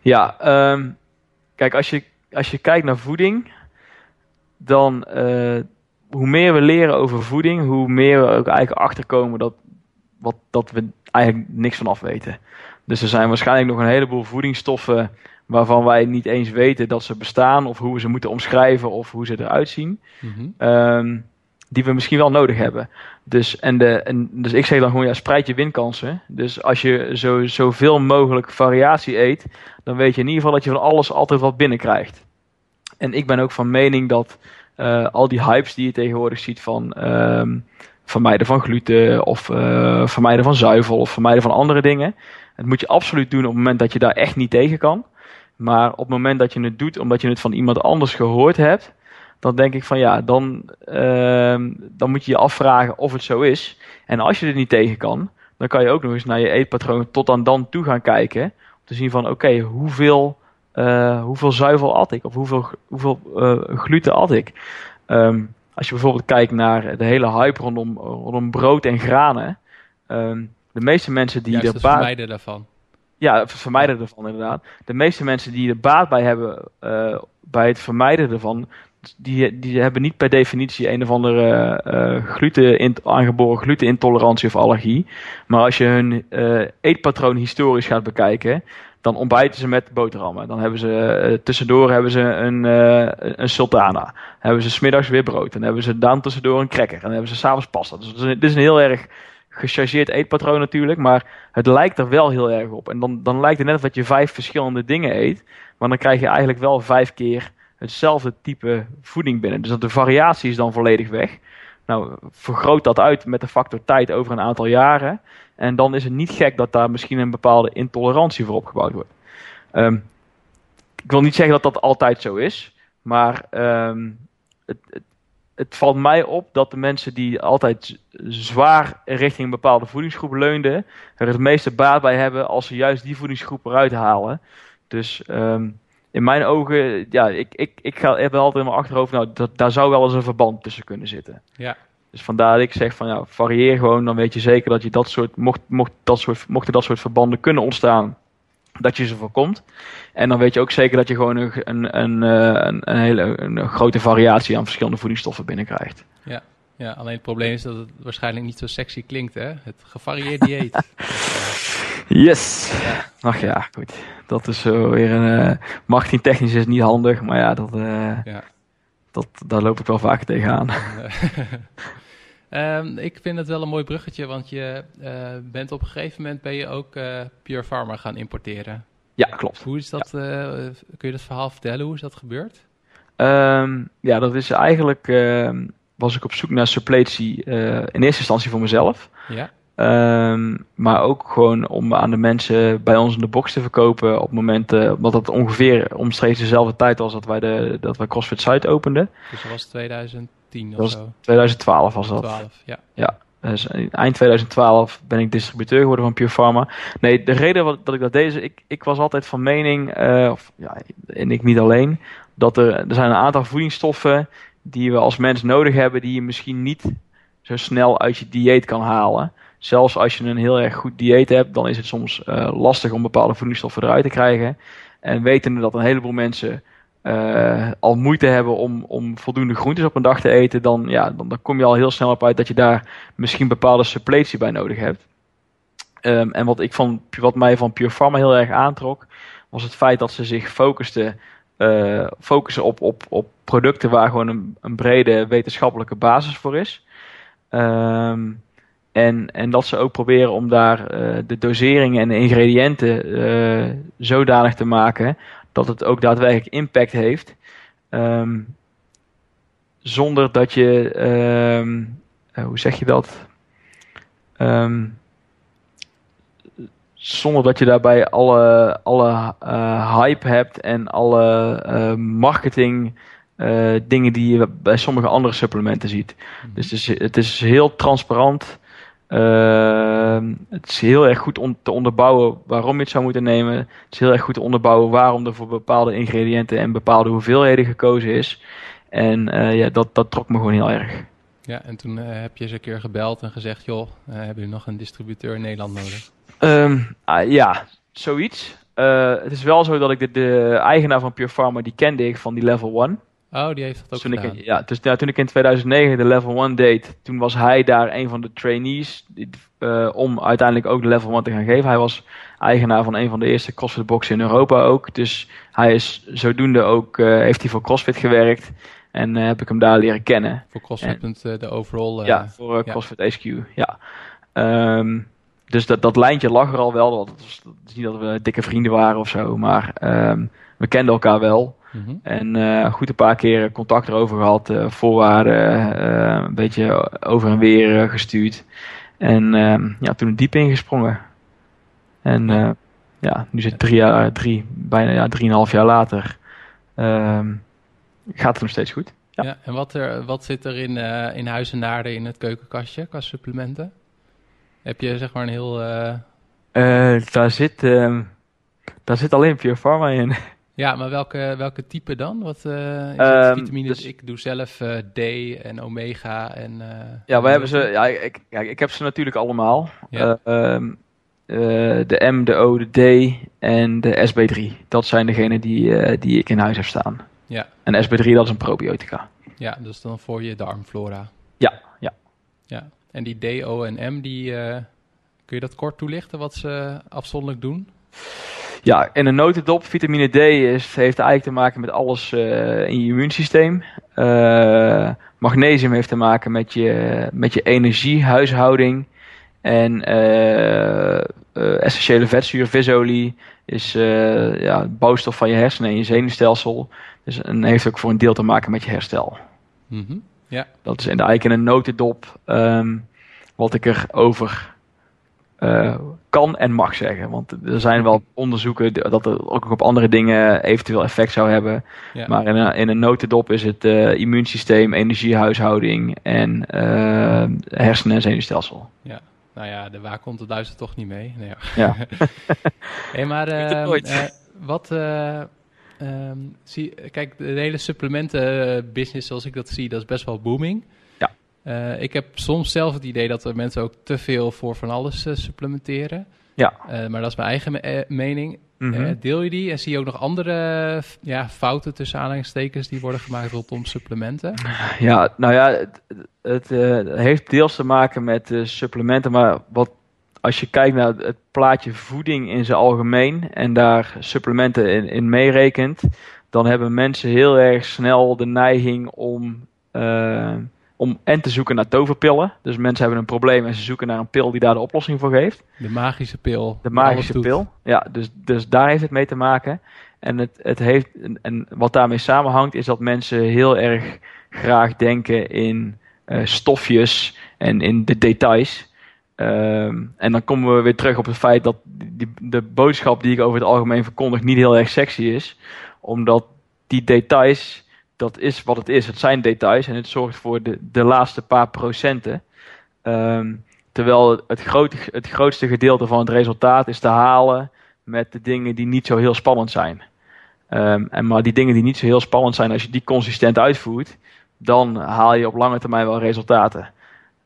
Ja, ehm, kijk, als je, als je kijkt naar voeding, dan eh, hoe meer we leren over voeding, hoe meer we ook eigenlijk achterkomen dat, wat, dat we eigenlijk niks van af weten. Dus er zijn waarschijnlijk nog een heleboel voedingsstoffen waarvan wij niet eens weten dat ze bestaan, of hoe we ze moeten omschrijven, of hoe ze eruit zien. Mhm. Ehm, die we misschien wel nodig hebben. Dus, en de, en, dus ik zeg dan gewoon, ja, spreid je winkansen. Dus als je zo, zoveel mogelijk variatie eet, dan weet je in ieder geval dat je van alles altijd wat binnenkrijgt. En ik ben ook van mening dat eh, al die hypes die je tegenwoordig ziet van ehm, vermijden van gluten, of eh, vermijden van zuivel, of vermijden van andere dingen. Dat moet je absoluut doen op het moment dat je daar echt niet tegen kan. Maar op het moment dat je het doet omdat je het van iemand anders gehoord hebt, dan denk ik van ja, dan, ehm, dan moet je je afvragen of het zo is. En als je er niet tegen kan, dan kan je ook nog eens naar je eetpatroon tot aan dan toe gaan kijken. Om te zien van oké, hoeveel, eh, hoeveel zuivel at ik? Of hoeveel, hoeveel eh, gluten at ik? Ehm, als je bijvoorbeeld kijkt naar de hele hype rondom, rondom brood en granen. ehm, de meeste mensen die Juist het vermijden daarvan. Ja, vermijden ervan inderdaad. De meeste mensen die er baat bij hebben eh, bij het vermijden ervan, die, die hebben niet per definitie een of andere eh, gluten aangeboren glutenintolerantie of allergie. Maar als je hun eh, eetpatroon historisch gaat bekijken, dan ontbijten ze met boterhammen. Dan hebben ze eh, tussendoor hebben ze een, een sultana. Hebben ze smiddags weer brood. Dan hebben ze dan tussendoor een cracker. En dan hebben ze s'avonds pasta. Dus dit is een heel erg gechargeerd eetpatroon natuurlijk. Maar het lijkt er wel heel erg op. En dan, dan lijkt het net dat je vijf verschillende dingen eet. Maar dan krijg je eigenlijk wel vijf keer hetzelfde type voeding binnen. Dus dat de variatie is dan volledig weg. Nou, vergroot dat uit met de factor tijd over een aantal jaren. En dan is het niet gek dat daar misschien een bepaalde intolerantie voor opgebouwd wordt. Um, ik wil niet zeggen dat dat altijd zo is, maar het, het, het, valt mij op dat de mensen die altijd zwaar richting een bepaalde voedingsgroep leunden, er het meeste baat bij hebben als ze juist die voedingsgroep eruit halen. Dus um, in mijn ogen, ja, ik, ik, ik ga, heb altijd in mijn achterhoofd, nou, dat, daar zou wel eens een verband tussen kunnen zitten. Ja. Dus vandaar dat ik zeg van ja, varieer gewoon, dan weet je zeker dat je dat soort, mocht, mocht dat soort, mochten dat soort verbanden kunnen ontstaan, dat je ze voorkomt. En dan weet je ook zeker dat je gewoon een, een, een, eh, een, een hele een grote variatie aan verschillende voedingsstoffen binnenkrijgt. Ja. ja, alleen het probleem is dat het waarschijnlijk niet zo sexy klinkt, hè? Het gevarieerd dieet. yes! Ja. Ach ja, goed. Dat is zo weer een. Uh, marketingtechnisch is niet handig, maar ja, dat, uh, ja. dat, daar loop ik wel vaker tegenaan. Um, ik vind het wel een mooi bruggetje, want je uh, bent op een gegeven moment ben je ook uh, Pure Pharma gaan importeren. Ja, klopt. Hoe is dat? Ja. Uh, kun je dat verhaal vertellen? Hoe is dat gebeurd? Um, ja, dat is eigenlijk was ik op zoek naar suppletie in eerste instantie voor mezelf. Ja. Um, maar ook gewoon om aan de mensen bij ons in de box te verkopen op het moment, uh, omdat het ongeveer omstreeks dezelfde tijd was dat wij, de, dat wij CrossFit Site openden. Dus dat was 2010 of zo? 2012 was dat. 12, ja. Ja, dus eind 2012 ben ik distributeur geworden van Pure Pharma. Nee, de reden wat, dat ik dat deed is, ik, ik was altijd van mening, uh, of, ja, en ik niet alleen, dat er, er zijn een aantal voedingsstoffen die we als mens nodig hebben, die je misschien niet zo snel uit je dieet kan halen zelfs als je een heel erg goed dieet hebt, dan is het soms uh, lastig om bepaalde voedingsstoffen eruit te krijgen. En wetende dat een heleboel mensen uh, al moeite hebben om, om voldoende groentes op een dag te eten, dan, ja, dan, dan kom je al heel snel op uit dat je daar misschien bepaalde suppletie bij nodig hebt. Um, en wat, ik van, wat mij van Pure Pharma heel erg aantrok, was het feit dat ze zich focusten, uh, focussen op, op, op producten waar gewoon een, een brede wetenschappelijke basis voor is. Um, en, en dat ze ook proberen om daar uh, de doseringen en de ingrediënten uh, zodanig te maken dat het ook daadwerkelijk impact heeft. Um, zonder dat je, um, uh, hoe zeg je dat? Um, zonder dat je daarbij alle, alle hype hebt en alle marketing dingen die je bij sommige andere supplementen ziet. Mm -hmm. Dus het is, het is heel transparant. Uh, het is heel erg goed om te onderbouwen waarom je het zou moeten nemen. Het is heel erg goed te onderbouwen waarom er voor bepaalde ingrediënten en bepaalde hoeveelheden gekozen is. En uh, ja, dat, dat trok me gewoon heel erg. Ja, en toen uh, heb je eens een keer gebeld en gezegd: joh, uh, hebben jullie nog een distributeur in Nederland nodig? Um, ja, zoiets. het is wel zo dat ik de, de, eigenaar van Pure Pharma, die kende ik van die level 1. Oh, die heeft dat ook toen gedaan. Ik, ja, dus ja, toen ik in 2009 de level 1 deed, toen was hij daar een van de trainees die, uh, om uiteindelijk ook de level 1 te gaan geven. Hij was eigenaar van een van de eerste CrossFit boxen in Europa ook. Dus hij is zodoende ook, uh, heeft hij voor CrossFit gewerkt. En uh, heb ik hem daar leren kennen. Voor CrossFit, en, de overall. ja, voor CrossFit ja. HQ, ja. Um, dus dat, dat lijntje lag er al wel. Dat is, dat is niet dat we dikke vrienden waren of zo, maar um, we kenden elkaar wel. Mm -hmm. En uh, goed een paar keer contact erover gehad, uh, voorwaarden, uh, een beetje over en weer gestuurd. En ja, toen diep ingesprongen. En ja, nu zit drie jaar, drie, bijna ja, drieënhalf jaar later, gaat het nog steeds goed. Ja, ja en wat, er, wat zit er in, in huis en naarden in het keukenkastje qua supplementen? Heb je zeg maar een heel... daar, zit, daar zit alleen Pure Pharma in. Ja, maar welke, welke type dan? Wat uh, is um, vitamines? Dus, ik doe zelf uh, D en omega en... Uh, ja, we hebben ze... Ja, ik, ja, ik heb ze natuurlijk allemaal. Ja. Um, de M, de O, de D en de SB3. Dat zijn degenen die, die ik in huis heb staan. Ja. En SB3 dat is een probiotica. Ja, dus dan voor je darmflora. Ja, ja. Ja, en die D, O en M, die, kun je dat kort toelichten wat ze afzonderlijk doen? Ja, in een notendop, vitamine D is, heeft eigenlijk te maken met alles uh, in je immuunsysteem. Uh, magnesium heeft te maken met je, met je energiehuishouding. En uh, essentiële vetzuur, visolie, is ja, bouwstof van je hersenen en je zenuwstelsel. Dus, en heeft ook voor een deel te maken met je herstel. Mm -hmm. ja. Dat is in de, eigenlijk in een notendop um, wat ik erover uh, kan en mag zeggen. Want er zijn wel onderzoeken dat het ook op andere dingen eventueel effect zou hebben. Ja. Maar in een, in een notendop is het uh, immuunsysteem, energiehuishouding en uh, hersenen en zenuwstelsel. Ja. Nou ja, de waar komt het duizend toch niet mee. Nee, ja. hey, maar wat... Um, zie, kijk, de hele supplementen-business, zoals ik dat zie, dat is best wel booming. Uh, ik heb soms zelf het idee dat er mensen ook te veel voor van alles uh, supplementeren. Ja. Uh, maar dat is mijn eigen me mening. Mm -hmm. deel je die en zie je ook nog andere ja, fouten tussen aanhalingstekens die worden gemaakt rondom supplementen? Ja, nou ja, het, het heeft deels te maken met supplementen, maar wat als je kijkt naar het plaatje voeding in zijn algemeen en daar supplementen in, in meerekent, dan hebben mensen heel erg snel de neiging om, uh, om en te zoeken naar toverpillen. Dus mensen hebben een probleem en ze zoeken naar een pil die daar de oplossing voor geeft. De magische pil. De magische pil. Ja, dus, dus daar heeft het mee te maken. En, het, het heeft, en wat daarmee samenhangt is dat mensen heel erg graag denken in uh, stofjes en in de details. Um, en dan komen we weer terug op het feit dat die, de boodschap die ik over het algemeen verkondig niet heel erg sexy is. Omdat die details, dat is wat het is. Het zijn details en het zorgt voor de, de laatste paar procenten. Um, terwijl het, grote, het grootste gedeelte van het resultaat is te halen met de dingen die niet zo heel spannend zijn. Um, en maar die dingen die niet zo heel spannend zijn, als je die consistent uitvoert, dan haal je op lange termijn wel resultaten.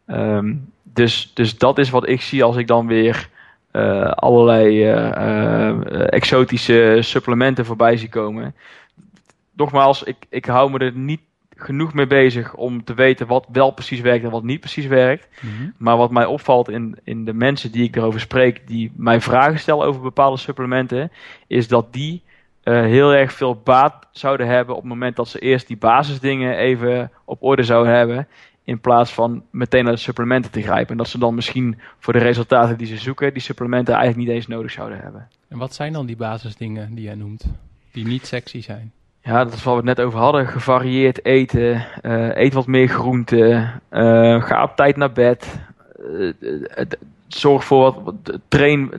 Um, dus, dus dat is wat ik zie als ik dan weer uh, allerlei uh, exotische supplementen voorbij zie komen. Nogmaals, ik, ik hou me er niet genoeg mee bezig om te weten wat wel precies werkt en wat niet precies werkt. Mm -hmm. Maar wat mij opvalt in, in de mensen die ik erover spreek, die mij vragen stellen over bepaalde supplementen, is dat die uh, heel erg veel baat zouden hebben op het moment dat ze eerst die basisdingen even op orde zouden hebben. In plaats van meteen naar de supplementen te grijpen. En dat ze dan misschien voor de resultaten die ze zoeken, die supplementen eigenlijk niet eens nodig zouden hebben. En wat zijn dan die basisdingen die jij noemt, die niet sexy zijn? Ja, dat is wat we het net over hadden. Gevarieerd eten, uh, eet wat meer groente, uh, ga op tijd naar bed. Uh, zorg voor wat, train,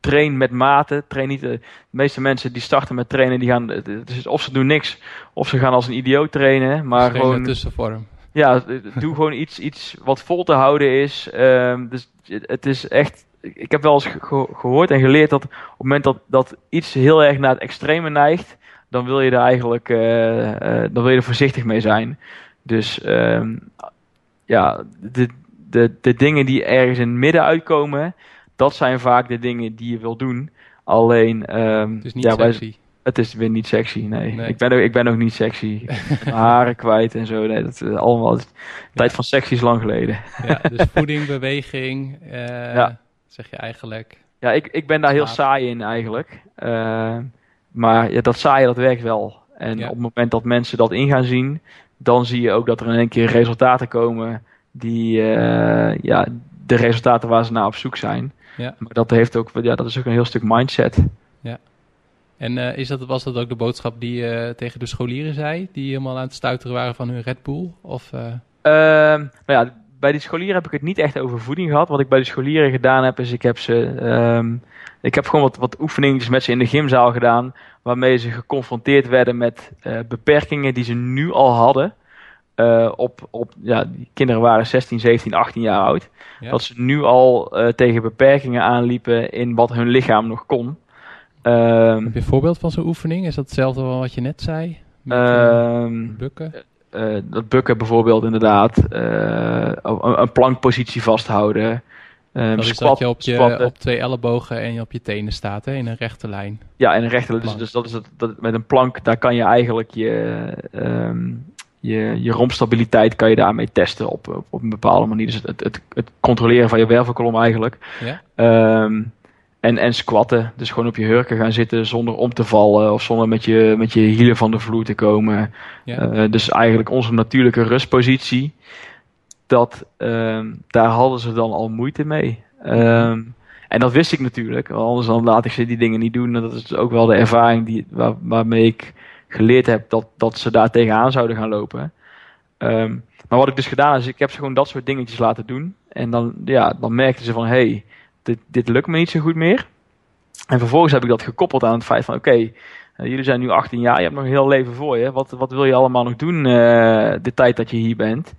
train met mate. Train niet, de meeste mensen die starten met trainen, die gaan, dus of ze doen niks, of ze gaan als een idioot trainen. Maar gewoon, tussenvorm ja, doe gewoon iets, iets wat vol te houden is. Um, dus het is echt. Ik heb wel eens ge gehoord en geleerd dat op het moment dat, dat iets heel erg naar het extreme neigt, dan wil je er eigenlijk uh, uh, dan wil je er voorzichtig mee zijn. Dus um, ja, de, de, de dingen die ergens in het midden uitkomen, dat zijn vaak de dingen die je wil doen. Alleen, um, het is niet ja, sexy. Het is weer niet sexy, nee. nee. Ik, ben ook, ik ben ook niet sexy. haren kwijt en zo. Nee, dat is allemaal. De tijd van sexy is lang geleden. ja, dus voeding, beweging, uh, ja. zeg je eigenlijk. Ja, ik, ik ben daar heel saai in eigenlijk. Uh, maar ja, dat saaie, dat werkt wel. En ja. op het moment dat mensen dat in gaan zien, dan zie je ook dat er in één keer resultaten komen die, uh, ja, de resultaten waar ze naar op zoek zijn. Ja. Maar dat, heeft ook, ja, dat is ook een heel stuk mindset. Ja. En uh, is dat, was dat ook de boodschap die je uh, tegen de scholieren zei, die helemaal aan het stuiteren waren van hun Red Bull? Of, uh... nou ja, bij die scholieren heb ik het niet echt over voeding gehad. Wat ik bij de scholieren gedaan heb, is ik heb ze. Um, ik heb gewoon wat, wat oefeningen met ze in de gymzaal gedaan. Waarmee ze geconfronteerd werden met beperkingen die ze nu al hadden. op, op, ja, die kinderen waren 16, 17, 18 jaar oud. Ja. Dat ze nu al tegen beperkingen aanliepen in wat hun lichaam nog kon. Um, Heb je een voorbeeld van zo'n oefening? Is dat hetzelfde wat je net zei? Met, um, bukken? Uh, dat bukken bijvoorbeeld inderdaad. Een, een, plankpositie vasthouden. Um, dat is squat, dat je op, je op twee ellebogen en je op je tenen staat hè, in een rechte lijn. Ja, in een rechte lijn. Dus, dus, dat is het, dat, met een plank, daar kan je eigenlijk je, um, je, je rompstabiliteit kan je daarmee testen op, op, op een bepaalde manier. Dus het, het, het, controleren van je wervelkolom eigenlijk. Ja? Um, en, en squatten. Dus gewoon op je hurken gaan zitten zonder om te vallen of zonder met je, met je hielen van de vloer te komen. Ja. Eh, dus eigenlijk onze natuurlijke rustpositie. Dat, ehm, daar hadden ze dan al moeite mee. Ehm, en dat wist ik natuurlijk, anders dan laat ik ze die dingen niet doen. En dat is dus ook wel de ervaring die, waar, waarmee ik geleerd heb dat, dat ze daar tegenaan zouden gaan lopen. Ehm, maar wat ik dus gedaan is, ik heb ze gewoon dat soort dingetjes laten doen. En dan, ja, dan merkten ze van, hey, dit, dit lukt me niet zo goed meer. En vervolgens heb ik dat gekoppeld aan het feit van, oké, eh, jullie zijn nu 18 jaar, je hebt nog een heel leven voor je. Wat, wat wil je allemaal nog doen eh, de tijd dat je hier bent?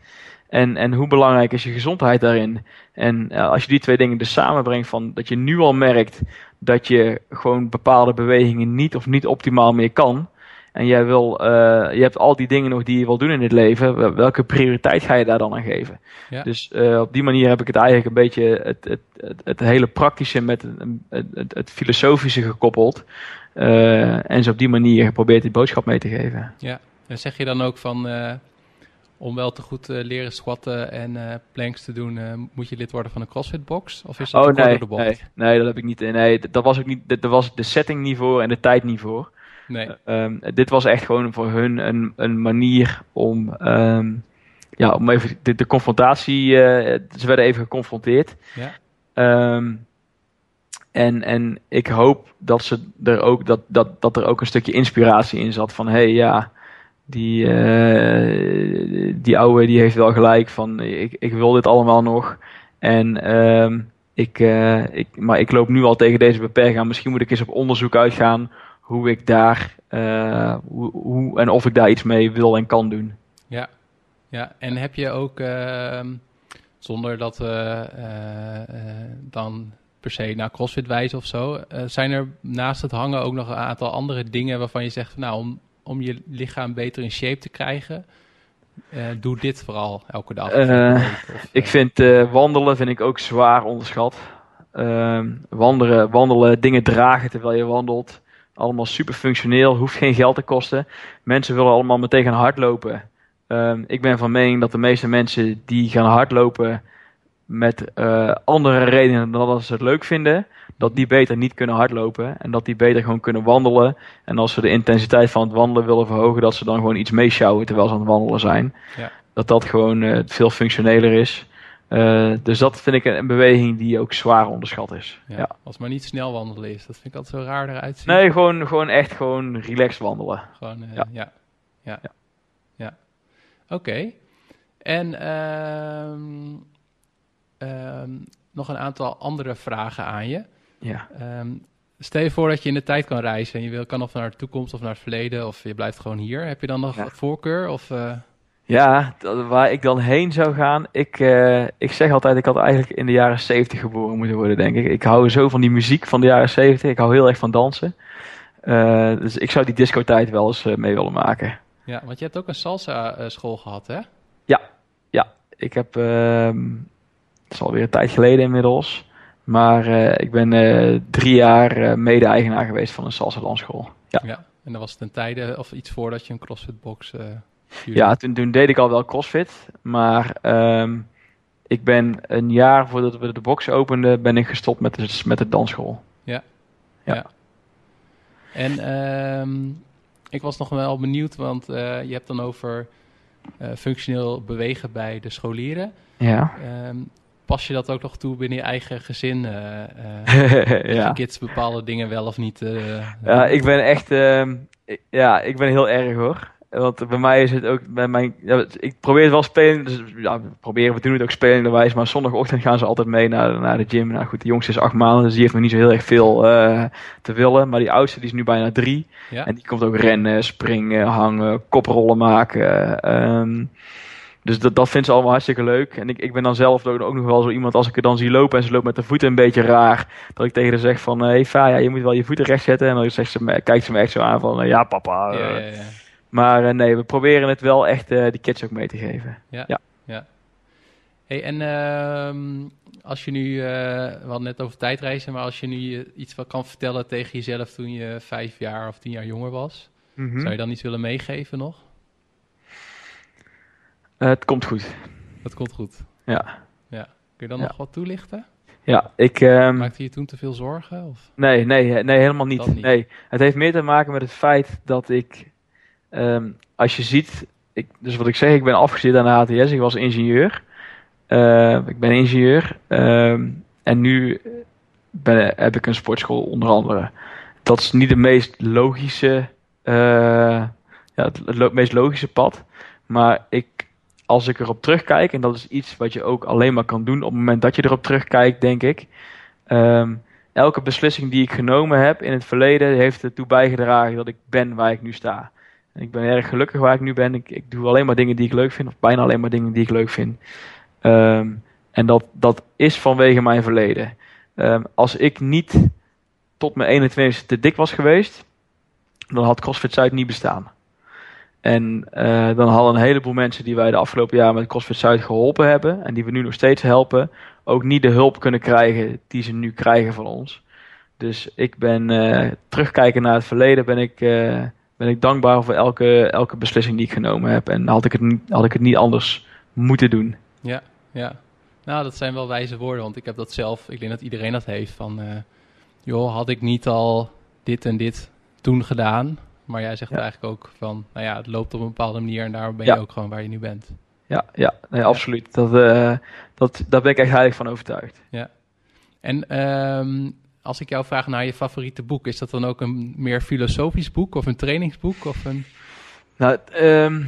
En, en hoe belangrijk is je gezondheid daarin? En uh, als je die twee dingen dus samenbrengt, van dat je nu al merkt dat je gewoon bepaalde bewegingen niet of niet optimaal meer kan. En jij wil, uh, je hebt al die dingen nog die je wil doen in het leven. Welke prioriteit ga je daar dan aan geven? Ja. Dus uh, op die manier heb ik het eigenlijk een beetje het, het, het, het hele praktische met het, filosofische gekoppeld. En zo op die manier geprobeerd die boodschap mee te geven. Ja, en zeg je dan ook van om wel te goed uh, leren squatten en uh, planks te doen, uh, moet je lid worden van een CrossFit box? Of is dat oh, nee? Nee, nee, dat heb ik niet. Nee, dat was ook niet. Dat was de setting niet voor en de tijd niet voor. Nee. Um, dit was echt gewoon voor hun een, een manier om, um, ja, om even de, de confrontatie. ze werden even geconfronteerd. Ja. Um, en, en ik hoop dat ze er ook dat, dat, dat er ook een stukje inspiratie in zat van hé hey, ja die, uh, die ouwe die heeft wel gelijk van ik, ik wil dit allemaal nog. En uh, ik, uh, ik, maar ik loop nu al tegen deze beperking aan. Misschien moet ik eens op onderzoek uitgaan hoe ik daar uh, hoe, en of ik daar iets mee wil en kan doen. Ja, ja. en heb je ook ehm, zonder dat dan per se naar CrossFit wijzen of zo, zijn er naast het hangen ook nog een aantal andere dingen waarvan je zegt, nou om om je lichaam beter in shape te krijgen, uh, doe dit vooral elke dag. Uh, of, ik vind wandelen vind ik ook zwaar onderschat. Ehm, wandelen, wandelen, dingen dragen terwijl je wandelt. Allemaal super functioneel, hoeft geen geld te kosten. Mensen willen allemaal meteen gaan hardlopen. Um, ik ben van mening dat de meeste mensen die gaan hardlopen met andere redenen dan dat ze het leuk vinden, dat die beter niet kunnen hardlopen en dat die beter gewoon kunnen wandelen. En als ze de intensiteit van het wandelen willen verhogen, dat ze dan gewoon iets meeschouwen terwijl ze aan het wandelen zijn. Ja. Dat dat gewoon uh, veel functioneler is. Uh, dus dat vind ik een, een, beweging die ook zwaar onderschat is. Ja, ja. Als maar niet snel wandelen is, dat vind ik altijd zo raar eruit zien. Nee, gewoon, gewoon echt gewoon relaxed wandelen. Gewoon, uh, ja. Ja, ja. ja. ja. Oké. Okay. En um, um, nog een aantal andere vragen aan je. Ja. Um, stel je voor dat je in de tijd kan reizen en je wil, kan of naar de toekomst of naar het verleden of je blijft gewoon hier. Heb je dan nog Ja. voorkeur? Of, uh... Ja, dat- waar ik dan heen zou gaan. Ik, eh, ik zeg altijd, ik had eigenlijk in de jaren 70 geboren moeten worden, denk ik. Ik hou zo van die muziek van de jaren 70. Ik hou heel erg van dansen. Eh, dus ik zou die discotijd wel eens eh, mee willen maken. Ja, want je hebt ook een salsa school gehad, hè? Ik heb, ehm, het is alweer een tijd geleden inmiddels. Maar eh, ik ben eh, drie jaar eh, mede-eigenaar geweest van een salsa dansschool. Ja, Ja. En dat was ten tijde of iets voordat je een CrossFit box. eh ja toen, toen deed ik al wel crossfit. Maar ehm, ik ben een jaar voordat we de box openden, ben ik gestopt met de, met de dansschool. En ehm, ik was nog wel benieuwd, want je hebt dan over functioneel bewegen bij de scholieren. Ja. Ehm, pas je dat ook nog toe binnen je eigen gezin? eh, eh, dat je ja. kids bepaalde dingen wel of niet? eh, ja, ik ben echt, ehm, ja, ik ben heel erg hoor. Want bij mij is het ook, bij mijn, ja, ik probeer het wel spelen, dus ja, we proberen, we doen het ook spelenderwijs, maar zondagochtend gaan ze altijd mee naar, naar de gym. Nou goed, de jongste is acht maanden, dus die heeft nog niet zo heel erg veel te willen. Maar die oudste die is nu bijna drie. ja? En die komt ook rennen, springen, hangen, koprollen maken. ehm, dus dat, dat vindt ze allemaal hartstikke leuk. En ik, ik ben dan zelf ook, nog wel zo iemand, als ik er dan zie lopen en ze loopt met de voeten een beetje raar, dat ik tegen haar zeg van, hé hey, Faya, je moet wel je voeten recht zetten. En dan zegt ze, kijkt ze me echt zo aan van, eh, ja papa. ja, ja, ja. Maar eh, nee, we proberen het wel echt eh die kids ook mee te geven. Hey, en ehm, als je nu, we hadden net over tijdreizen, maar als je nu iets wat kan vertellen tegen jezelf toen je vijf jaar of tien jaar jonger was, Mhm. zou je dan iets willen meegeven nog? Eh, het komt goed. Dat komt goed. Ja. Kun je dan Ja. nog wat toelichten? Ja, ik... ehm, Maakte je toen te veel zorgen? Of? Nee, nee, nee, helemaal niet. Nee, het heeft meer te maken met het feit dat ik, ehm, als je ziet, ik, dus wat ik zeg, ik ben afgestudeerd aan de HTS, ik was ingenieur. Eh, ik ben ingenieur ehm, en nu ben, heb ik een sportschool onder andere. Dat is niet de meest logische, eh, ja, het, het meest logische pad, maar ik, als ik erop terugkijk, en dat is iets wat je ook alleen maar kan doen op het moment dat je erop terugkijkt, denk ik. ehm, elke beslissing die ik genomen heb in het verleden heeft ertoe bijgedragen dat ik ben waar ik nu sta. En ik ben erg gelukkig waar ik nu ben. Ik, ik doe alleen maar dingen die ik leuk vind, of bijna alleen maar dingen die ik leuk vind. Ehm, en dat, dat is vanwege mijn verleden. Ehm, als ik niet tot mijn 21 te dik was geweest, dan had CrossFit Zuid niet bestaan. En eh, dan hadden een heleboel mensen die wij de afgelopen jaren met CrossFit Zuid geholpen hebben, en die we nu nog steeds helpen, ook niet de hulp kunnen krijgen die ze nu krijgen van ons. Dus ik ben eh, terugkijken naar het verleden, ben ik, eh, ben ik dankbaar voor elke, elke beslissing die ik genomen heb. En had ik het niet, had ik het niet anders moeten doen. Ja, ja. Nou, dat zijn wel wijze woorden, want ik heb dat zelf, ik denk dat iedereen dat heeft. Van, joh, had ik niet al dit en dit toen gedaan. Maar jij zegt Ja. eigenlijk ook van, nou ja, het loopt op een bepaalde manier en daarom ben Ja. je ook gewoon waar je nu bent. Ja, ja nee, absoluut. Dat, eh, dat, daar ben ik echt heilig van overtuigd. En ehm, als ik jou vraag naar je favoriete boek, is dat dan ook een meer filosofisch boek of een trainingsboek? Of een... Nou, ehm,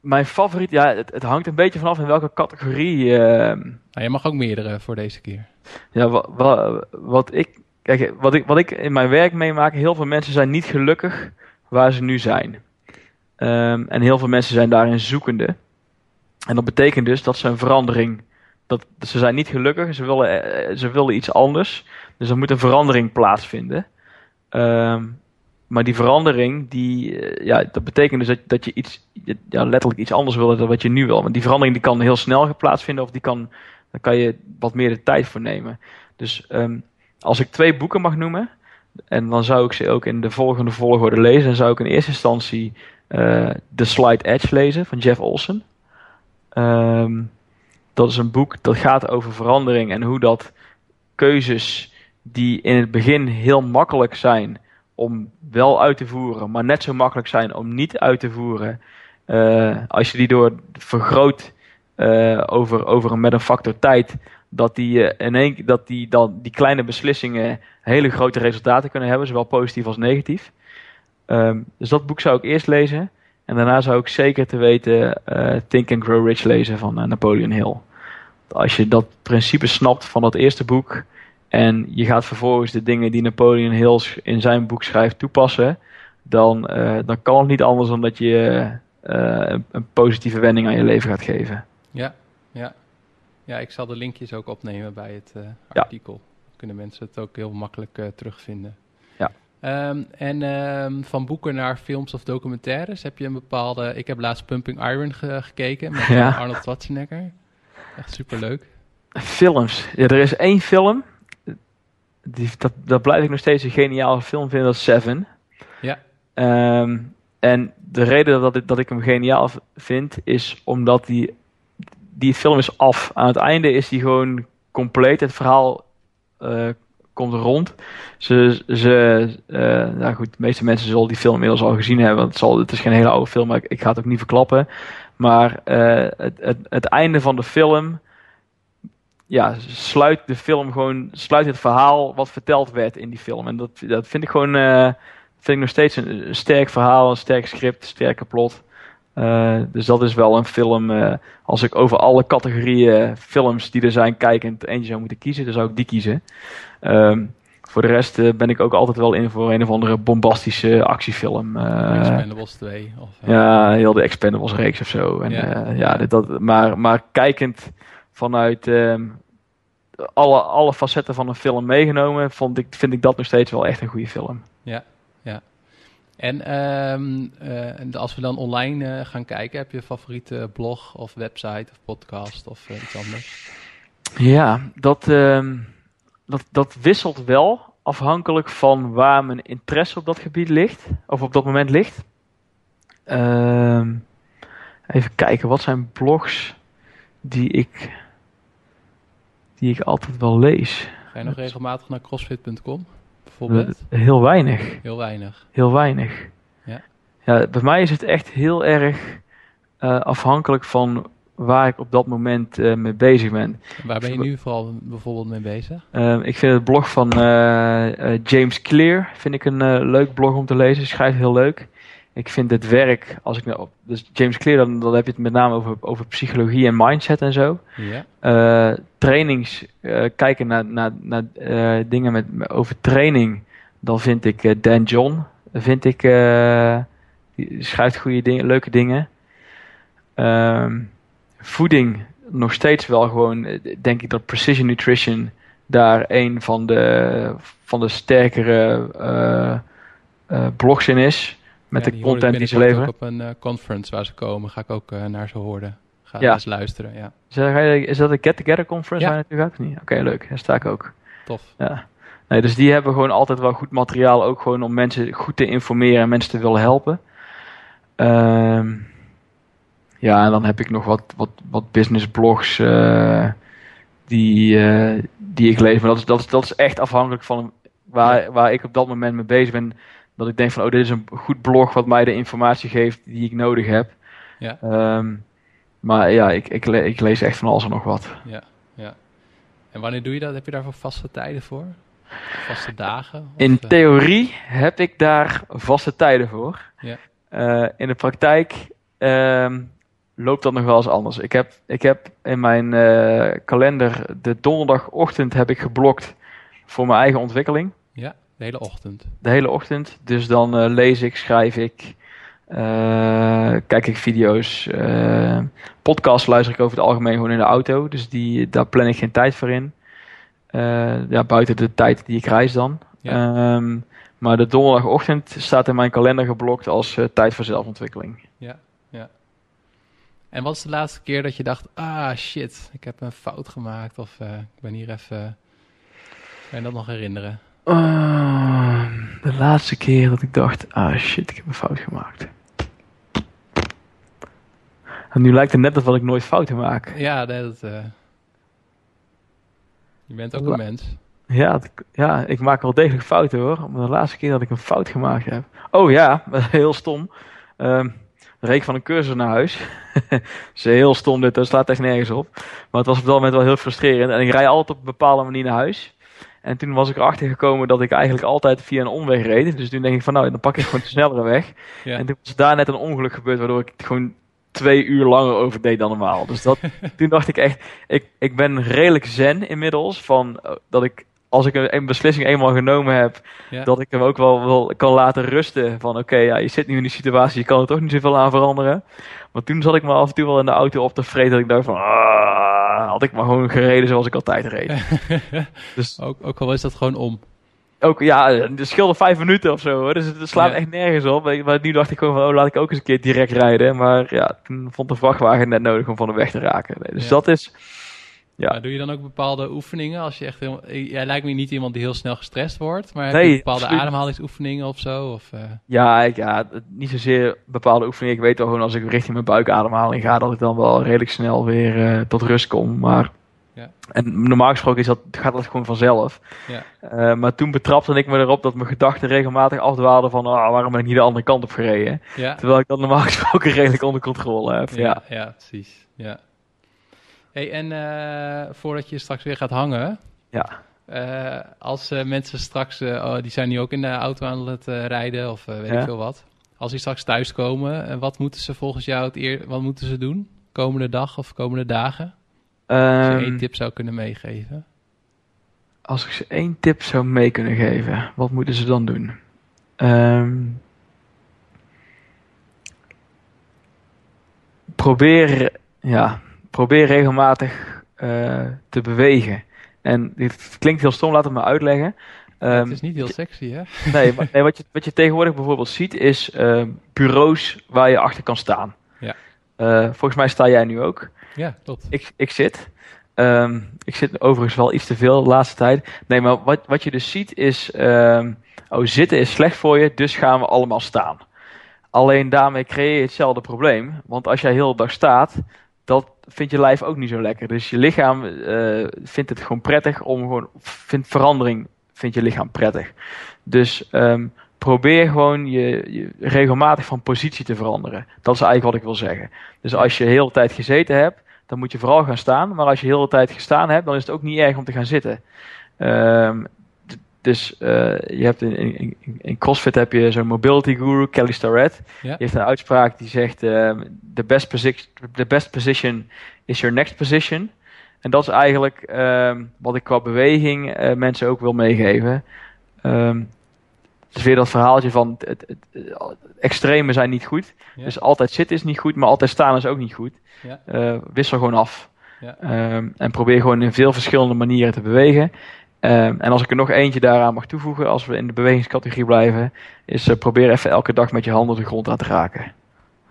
mijn favoriet, ja, het, het hangt een beetje vanaf in welke categorie. ehm, Nou, je mag ook meerdere voor deze keer. ja, wa, wa- wat ik, kijk, wat ik, wat ik in mijn werk meemaak, heel veel mensen zijn niet gelukkig waar ze nu zijn. Ehm, en heel veel mensen zijn daarin zoekende. En dat betekent dus dat ze een verandering, dat, ze zijn niet gelukkig, ze willen, eh, ze willen iets anders. Dus er moet een verandering plaatsvinden. Ehm, maar die verandering, die, eh, ja, dat betekent dus dat, dat je iets, ja, letterlijk iets anders wil dan wat je nu wil. Want die verandering die kan heel snel plaatsvinden of die kan, daar kan je wat meer de tijd voor nemen. Dus ehm, als ik twee boeken mag noemen, en dan zou ik ze ook in de volgende volgorde lezen, dan zou ik in eerste instantie eh The Slight Edge lezen van Jeff Olson. Ehm, dat is een boek dat gaat over verandering en hoe dat keuzes die in het begin heel makkelijk zijn om wel uit te voeren, maar net zo makkelijk zijn om niet uit te voeren, eh, als je die door vergroot eh, over, over met een factor tijd, dat die, eh, in één, dat die, dan, die kleine beslissingen hele grote resultaten kunnen hebben, zowel positief als negatief. Ehm, dus dat boek zou ik eerst lezen. En daarna zou ik zeker te weten eh, Think and Grow Rich lezen van eh, Napoleon Hill. Als je dat principe snapt van dat eerste boek en je gaat vervolgens de dingen die Napoleon Hill in zijn boek schrijft toepassen, dan, dan kan het niet anders dan dat je een positieve wending aan je leven gaat geven. Ja, ja. Ja, ik zal de linkjes ook opnemen bij het eh, Ja. artikel. Dan kunnen mensen het ook heel makkelijk eh, terugvinden. Ja. Ehm, en ehm, van boeken naar films of documentaires, heb je een bepaalde... Ik heb laatst Pumping Iron ge- gekeken met Ja. eh, Arnold Schwarzenegger. Echt superleuk. Films. Ja, er is één film. Die, dat, dat blijf ik nog steeds een geniale film vinden. Dat is Seven. Ja. Ehm, en de reden dat ik, dat ik hem geniaal vind, is omdat die, die film is af. Aan het einde is die gewoon compleet. Het verhaal eh, komt rond. Ze, ze, eh, nou goed, de meeste mensen zullen die film inmiddels al gezien hebben. Want het, zal, het is geen hele oude film, maar ik, ga het ook niet verklappen. Maar eh, het, het, het einde van de film ja, sluit de film gewoon, sluit het verhaal wat verteld werd in die film. En dat, dat vind ik gewoon, vind ik nog steeds een, een sterk verhaal, een sterk script, een sterke plot. Eh, dus dat is wel een film, eh, als ik over alle categorieën films die er zijn kijkend eentje zou moeten kiezen, dan zou ik die kiezen. Ehm, voor de rest eh, ben ik ook altijd wel in voor een of andere bombastische actiefilm. Expendables 2. Of, ja, heel de Expendables reeks of zo. En, Ja. ja, ja dit- dat, maar, maar kijkend vanuit ehm, alle, alle facetten van een film meegenomen, vond ik, vind ik dat nog steeds wel echt een goede film. Ehm, eh, en als we dan online eh, gaan kijken, heb je een favoriete blog of website of podcast of eh, iets anders? Ja, dat, ehm, dat, dat wisselt wel afhankelijk van waar mijn interesse op dat gebied ligt, of op dat moment ligt. Ehm, even kijken, wat zijn blogs die ik, die ik altijd wel lees. Ga je nog regelmatig naar crossfit.com bijvoorbeeld? Heel weinig. Heel weinig. Heel weinig. Ja. Ja, bij mij is het echt heel erg eh, afhankelijk van waar ik op dat moment eh, mee bezig ben. Waar ben je nu vooral bijvoorbeeld mee bezig? Ik vind het blog van eh, James Clear vind ik een leuk blog om te lezen. Hij schrijft heel leuk. Ik vind het werk, als ik nou, dus James Clear, dan, dan heb je het met name over, over psychologie en mindset en zo. Ja. trainings, kijken naar, naar, naar dingen met, over training, dan vind ik Dan John, vind ik, die schrijft goede dingen, leuke dingen. Ehm, voeding nog steeds wel gewoon, eh, denk ik dat Precision Nutrition daar een van de, van de sterkere blogs in is. Met de content die ze leveren. Ook op een conference waar ze komen, ga ik ook naar ze horen. Ga ja. eens luisteren. Ja. Is dat een Get Together Conference ja. waar je naartoe gaat? Niet? Oké, leuk. Daar sta ik ook. Tof. Ja. Nee, dus die hebben gewoon altijd wel goed materiaal, ook gewoon om mensen goed te informeren en mensen te willen helpen. Ehm, ja, en dan heb ik nog wat, wat, wat business blogs uh, die, die ik lees. Maar dat is, dat, is, dat is echt afhankelijk van waar, waar ik op dat moment mee bezig ben. Dat ik denk van, oh, dit is een goed blog wat mij de informatie geeft die ik nodig heb. Ja. Um, maar ja, ik, ik, ik, lees echt van alles en nog wat. Ja, ja. En wanneer doe je dat? Heb je daarvoor vaste tijden voor? Vaste dagen? Of, In eh? theorie heb ik daar vaste tijden voor. Ja. Uh, in de praktijk um, loopt dat nog wel eens anders. Ik heb, ik heb in mijn uh, kalender de donderdagochtend heb ik geblokt voor mijn eigen ontwikkeling. De hele ochtend. De hele ochtend. Dus dan uh, lees ik, schrijf ik, kijk ik video's, podcasts luister ik over het algemeen gewoon in de auto. Dus die, daar plan ik geen tijd voor in. ja, buiten de tijd die ik reis dan. Ja. Um, maar de donderdagochtend staat in mijn kalender geblokt als uh, tijd voor zelfontwikkeling. Ja, ja. En wat is de laatste keer dat je dacht, ah shit, ik heb een fout gemaakt of uh, ik ben hier even... Kan je dat nog herinneren? Uh, de laatste keer dat ik dacht, ah shit, ik heb een fout gemaakt. En nu lijkt het net alsof ik nooit fouten maak. Ja, dat... Uh... Je bent ook een mens. Ja, ja, ik maak wel degelijk fouten hoor. Maar de laatste keer dat ik een fout gemaakt heb. Oh ja, heel stom. Um, reek van een cursus naar huis. is heel stom dit, dat slaat echt nergens op. Maar het was op dat moment wel heel frustrerend. En ik rij altijd op een bepaalde manier naar huis. En toen was ik erachter gekomen dat ik eigenlijk altijd via een omweg reed. Dus toen denk ik van nou, dan pak ik gewoon de snellere weg. Ja. En toen was daar net een ongeluk gebeurd waardoor ik het gewoon twee uur langer over deed dan normaal. Dus dat, toen dacht ik echt, ik, ik ben redelijk zen inmiddels. Van, eh, dat ik als ik een, beslissing eenmaal genomen heb, dat ik hem ook wel, wel kan laten rusten. Van oké, ja, je zit nu in die situatie, je kan er toch niet zoveel aan veranderen. Maar toen zat ik me af en toe wel in de auto op te vreten dat ik dacht van, ah, had ik maar gewoon gereden zoals ik altijd reed. dus, ook, ook al is dat gewoon om. Ook, ja, het scheelde vijf minuten of zo hoor. Dus het slaat echt nergens op. Maar nu dacht ik gewoon van, oh, laat ik ook eens een keer direct rijden. Maar ja, toen vond de vrachtwagen net nodig om van de weg te raken. dus dat is ja. doe je dan ook bepaalde oefeningen? Als je echt heel, jij lijkt me niet iemand die heel snel gestrest wordt, maar bepaalde ademhalingsoefeningen of zo? Of, uh... Ja, ik, ja, niet zozeer bepaalde oefeningen. Ik weet wel gewoon als ik richting mijn buikademhaling ga, dat ik dan wel redelijk snel weer uh, tot rust kom. Maar ja. En normaal gesproken is dat, gaat dat gewoon vanzelf. Ja. Uh, maar toen betrapte ik me erop dat mijn gedachten regelmatig afdwaalden van oh, waarom ben ik niet de andere kant op gereden. Ja. Terwijl ik dat normaal gesproken redelijk onder controle heb. Ja, ja. ja precies. Ja. Hey, en uh, voordat je straks weer gaat hangen. Ja. Uh, als uh, mensen straks, oh, die zijn nu ook in de auto aan het rijden of weet ja. ik veel wat. Als die straks thuiskomen, wat moeten ze volgens jou het eer, wat moeten ze doen? Komende dag of komende dagen? Um, als je één ehm, tip zou kunnen meegeven. Als ik ze één tip zou mee kunnen geven, wat moeten ze dan doen? Um, probeer, ja, probeer regelmatig uh, te bewegen. En dit klinkt heel stom, laat het me uitleggen. Um, het is niet heel sexy, hè? Nee, maar, nee wat, je, wat je tegenwoordig bijvoorbeeld ziet is uh, bureaus waar je achter kan staan. Ja. Uh, volgens mij sta jij nu ook. Ja, tot. Ik, ik zit. Um, ik zit overigens wel iets te veel de laatste tijd. Nee, maar wat, wat je dus ziet is... Um, oh, zitten is slecht voor je, dus gaan we allemaal staan. Alleen daarmee creëer je hetzelfde probleem. Want als jij heel de dag staat, dat vindt je lijf ook niet zo lekker. Dus je lichaam uh, vindt het gewoon prettig om gewoon, vindt verandering, vindt je lichaam prettig. Dus um, probeer gewoon je, je, regelmatig van positie te veranderen. Dat is eigenlijk wat ik wil zeggen. Dus als je heel de tijd gezeten hebt, dan moet je vooral gaan staan. Maar als je heel de tijd gestaan hebt, dan is het ook niet erg om te gaan zitten. Um, dus uh, je hebt in, in, in, CrossFit heb je zo'n mobility guru, Kelly Starrett. Ja. Die heeft een uitspraak die zegt: uh, the, best position, the best position is your next position. En dat is eigenlijk um, wat ik qua beweging uh, mensen ook wil meegeven. Um, dus weer dat verhaaltje van het, het, het, extreme zijn niet goed. Ja. Dus altijd zitten is niet goed, maar altijd staan is ook niet goed. Ja. wissel gewoon af. Ja. Um, en probeer gewoon in veel verschillende manieren te bewegen. Um, en als ik er nog eentje daaraan mag toevoegen, als we in de bewegingscategorie blijven, is uh, probeer even elke dag met je handen de grond aan te raken.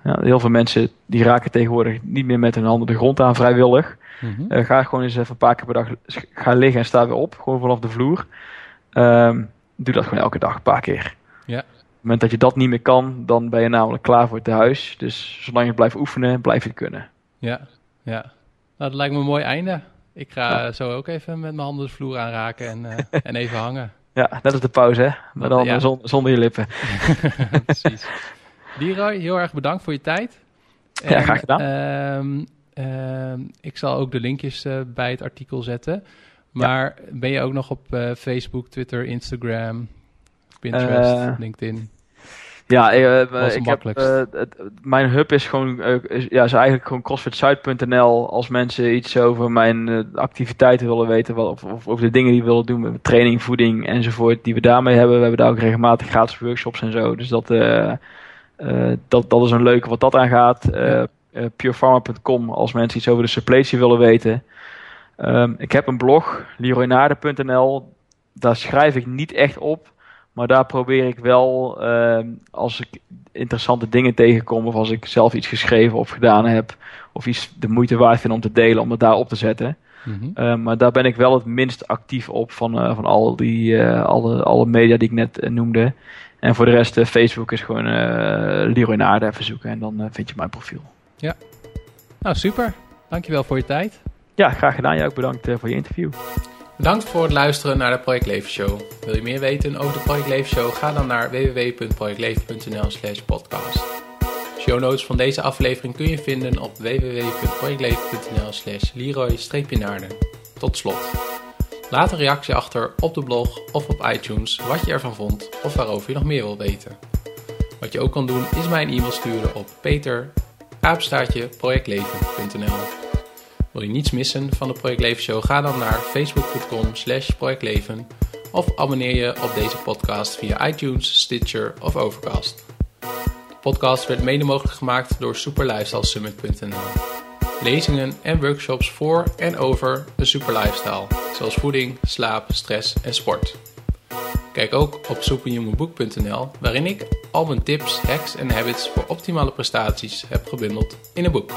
Ja, heel veel mensen die raken tegenwoordig niet meer met hun handen de grond aan vrijwillig. Mm -hmm. uh, ga gewoon eens even een paar keer per dag ga liggen en sta weer op, gewoon vanaf de vloer. Um, doe dat gewoon elke dag, een paar keer. Ja. Op het moment dat je dat niet meer kan, dan ben je namelijk klaar voor het huis. Dus zolang je blijft oefenen, blijf je kunnen. Ja, ja. Nou, dat lijkt me een mooi einde. Ik ga zo ook even met mijn handen de vloer aanraken en, uh, en even hangen. Ja, dat is de pauze, hè? Maar dan ja. zonder je lippen. Precies. Leroy, heel erg bedankt voor je tijd. En, ja, graag gedaan. Uh, uh, ik zal ook de linkjes uh, bij het artikel zetten. Maar ja. ben je ook nog op Facebook, Twitter, Instagram, Pinterest, LinkedIn? Ja, uh, ik heb, uh, mijn hub is gewoon, uh, is, ja, is eigenlijk gewoon crossfitzuid.nl als mensen iets over mijn activiteiten willen weten, of, of, over de dingen die we willen doen met training, voeding enzovoort, die we daarmee hebben. We hebben daar ook regelmatig gratis workshops en zo, dus dat, dat, dat is een leuke wat dat aangaat. Ja. purefarma.com als mensen iets over de suppletie willen weten. Um, ik heb een blog, leroynaarde.nl, daar schrijf ik niet echt op. Maar daar probeer ik wel, uh, als ik interessante dingen tegenkom, of als ik zelf iets geschreven of gedaan heb, of iets de moeite waard vind om te delen, om het daar op te zetten. Mm -hmm. uh, maar daar ben ik wel het minst actief op van, uh, van al die, uh, alle, alle media die ik net eh, noemde. En voor de rest, Facebook is gewoon Leroy Naarden even zoeken en dan vind je mijn profiel. Ja, nou super. Dankjewel voor je tijd. Ja, graag gedaan. Jij ook bedankt voor je interview. Bedankt voor het luisteren naar de Project Leven Show. Wil je meer weten over de Project Leven Show? Ga dan naar www.projectleven.nl slash podcast. Show notes van deze aflevering kun je vinden op www.projectleven.nl slash leroy-naarden. Tot slot. Laat een reactie achter op de blog of op iTunes wat je ervan vond of waarover je nog meer wil weten. Wat je ook kan doen is mij een e-mail sturen op peter-projectleven.nl wil je niets missen van de Project Leven Show? Ga dan naar facebook.com slash projectleven of abonneer je op deze podcast via iTunes, Stitcher of Overcast. De podcast werd mede mogelijk gemaakt door superlifestylesummit.nl. Lezingen en workshops voor en over de superlifestyle, zoals voeding, slaap, stress en sport. Kijk ook op superhumanboek.nl, waarin ik al mijn tips, hacks en habits voor optimale prestaties heb gebundeld in een boek.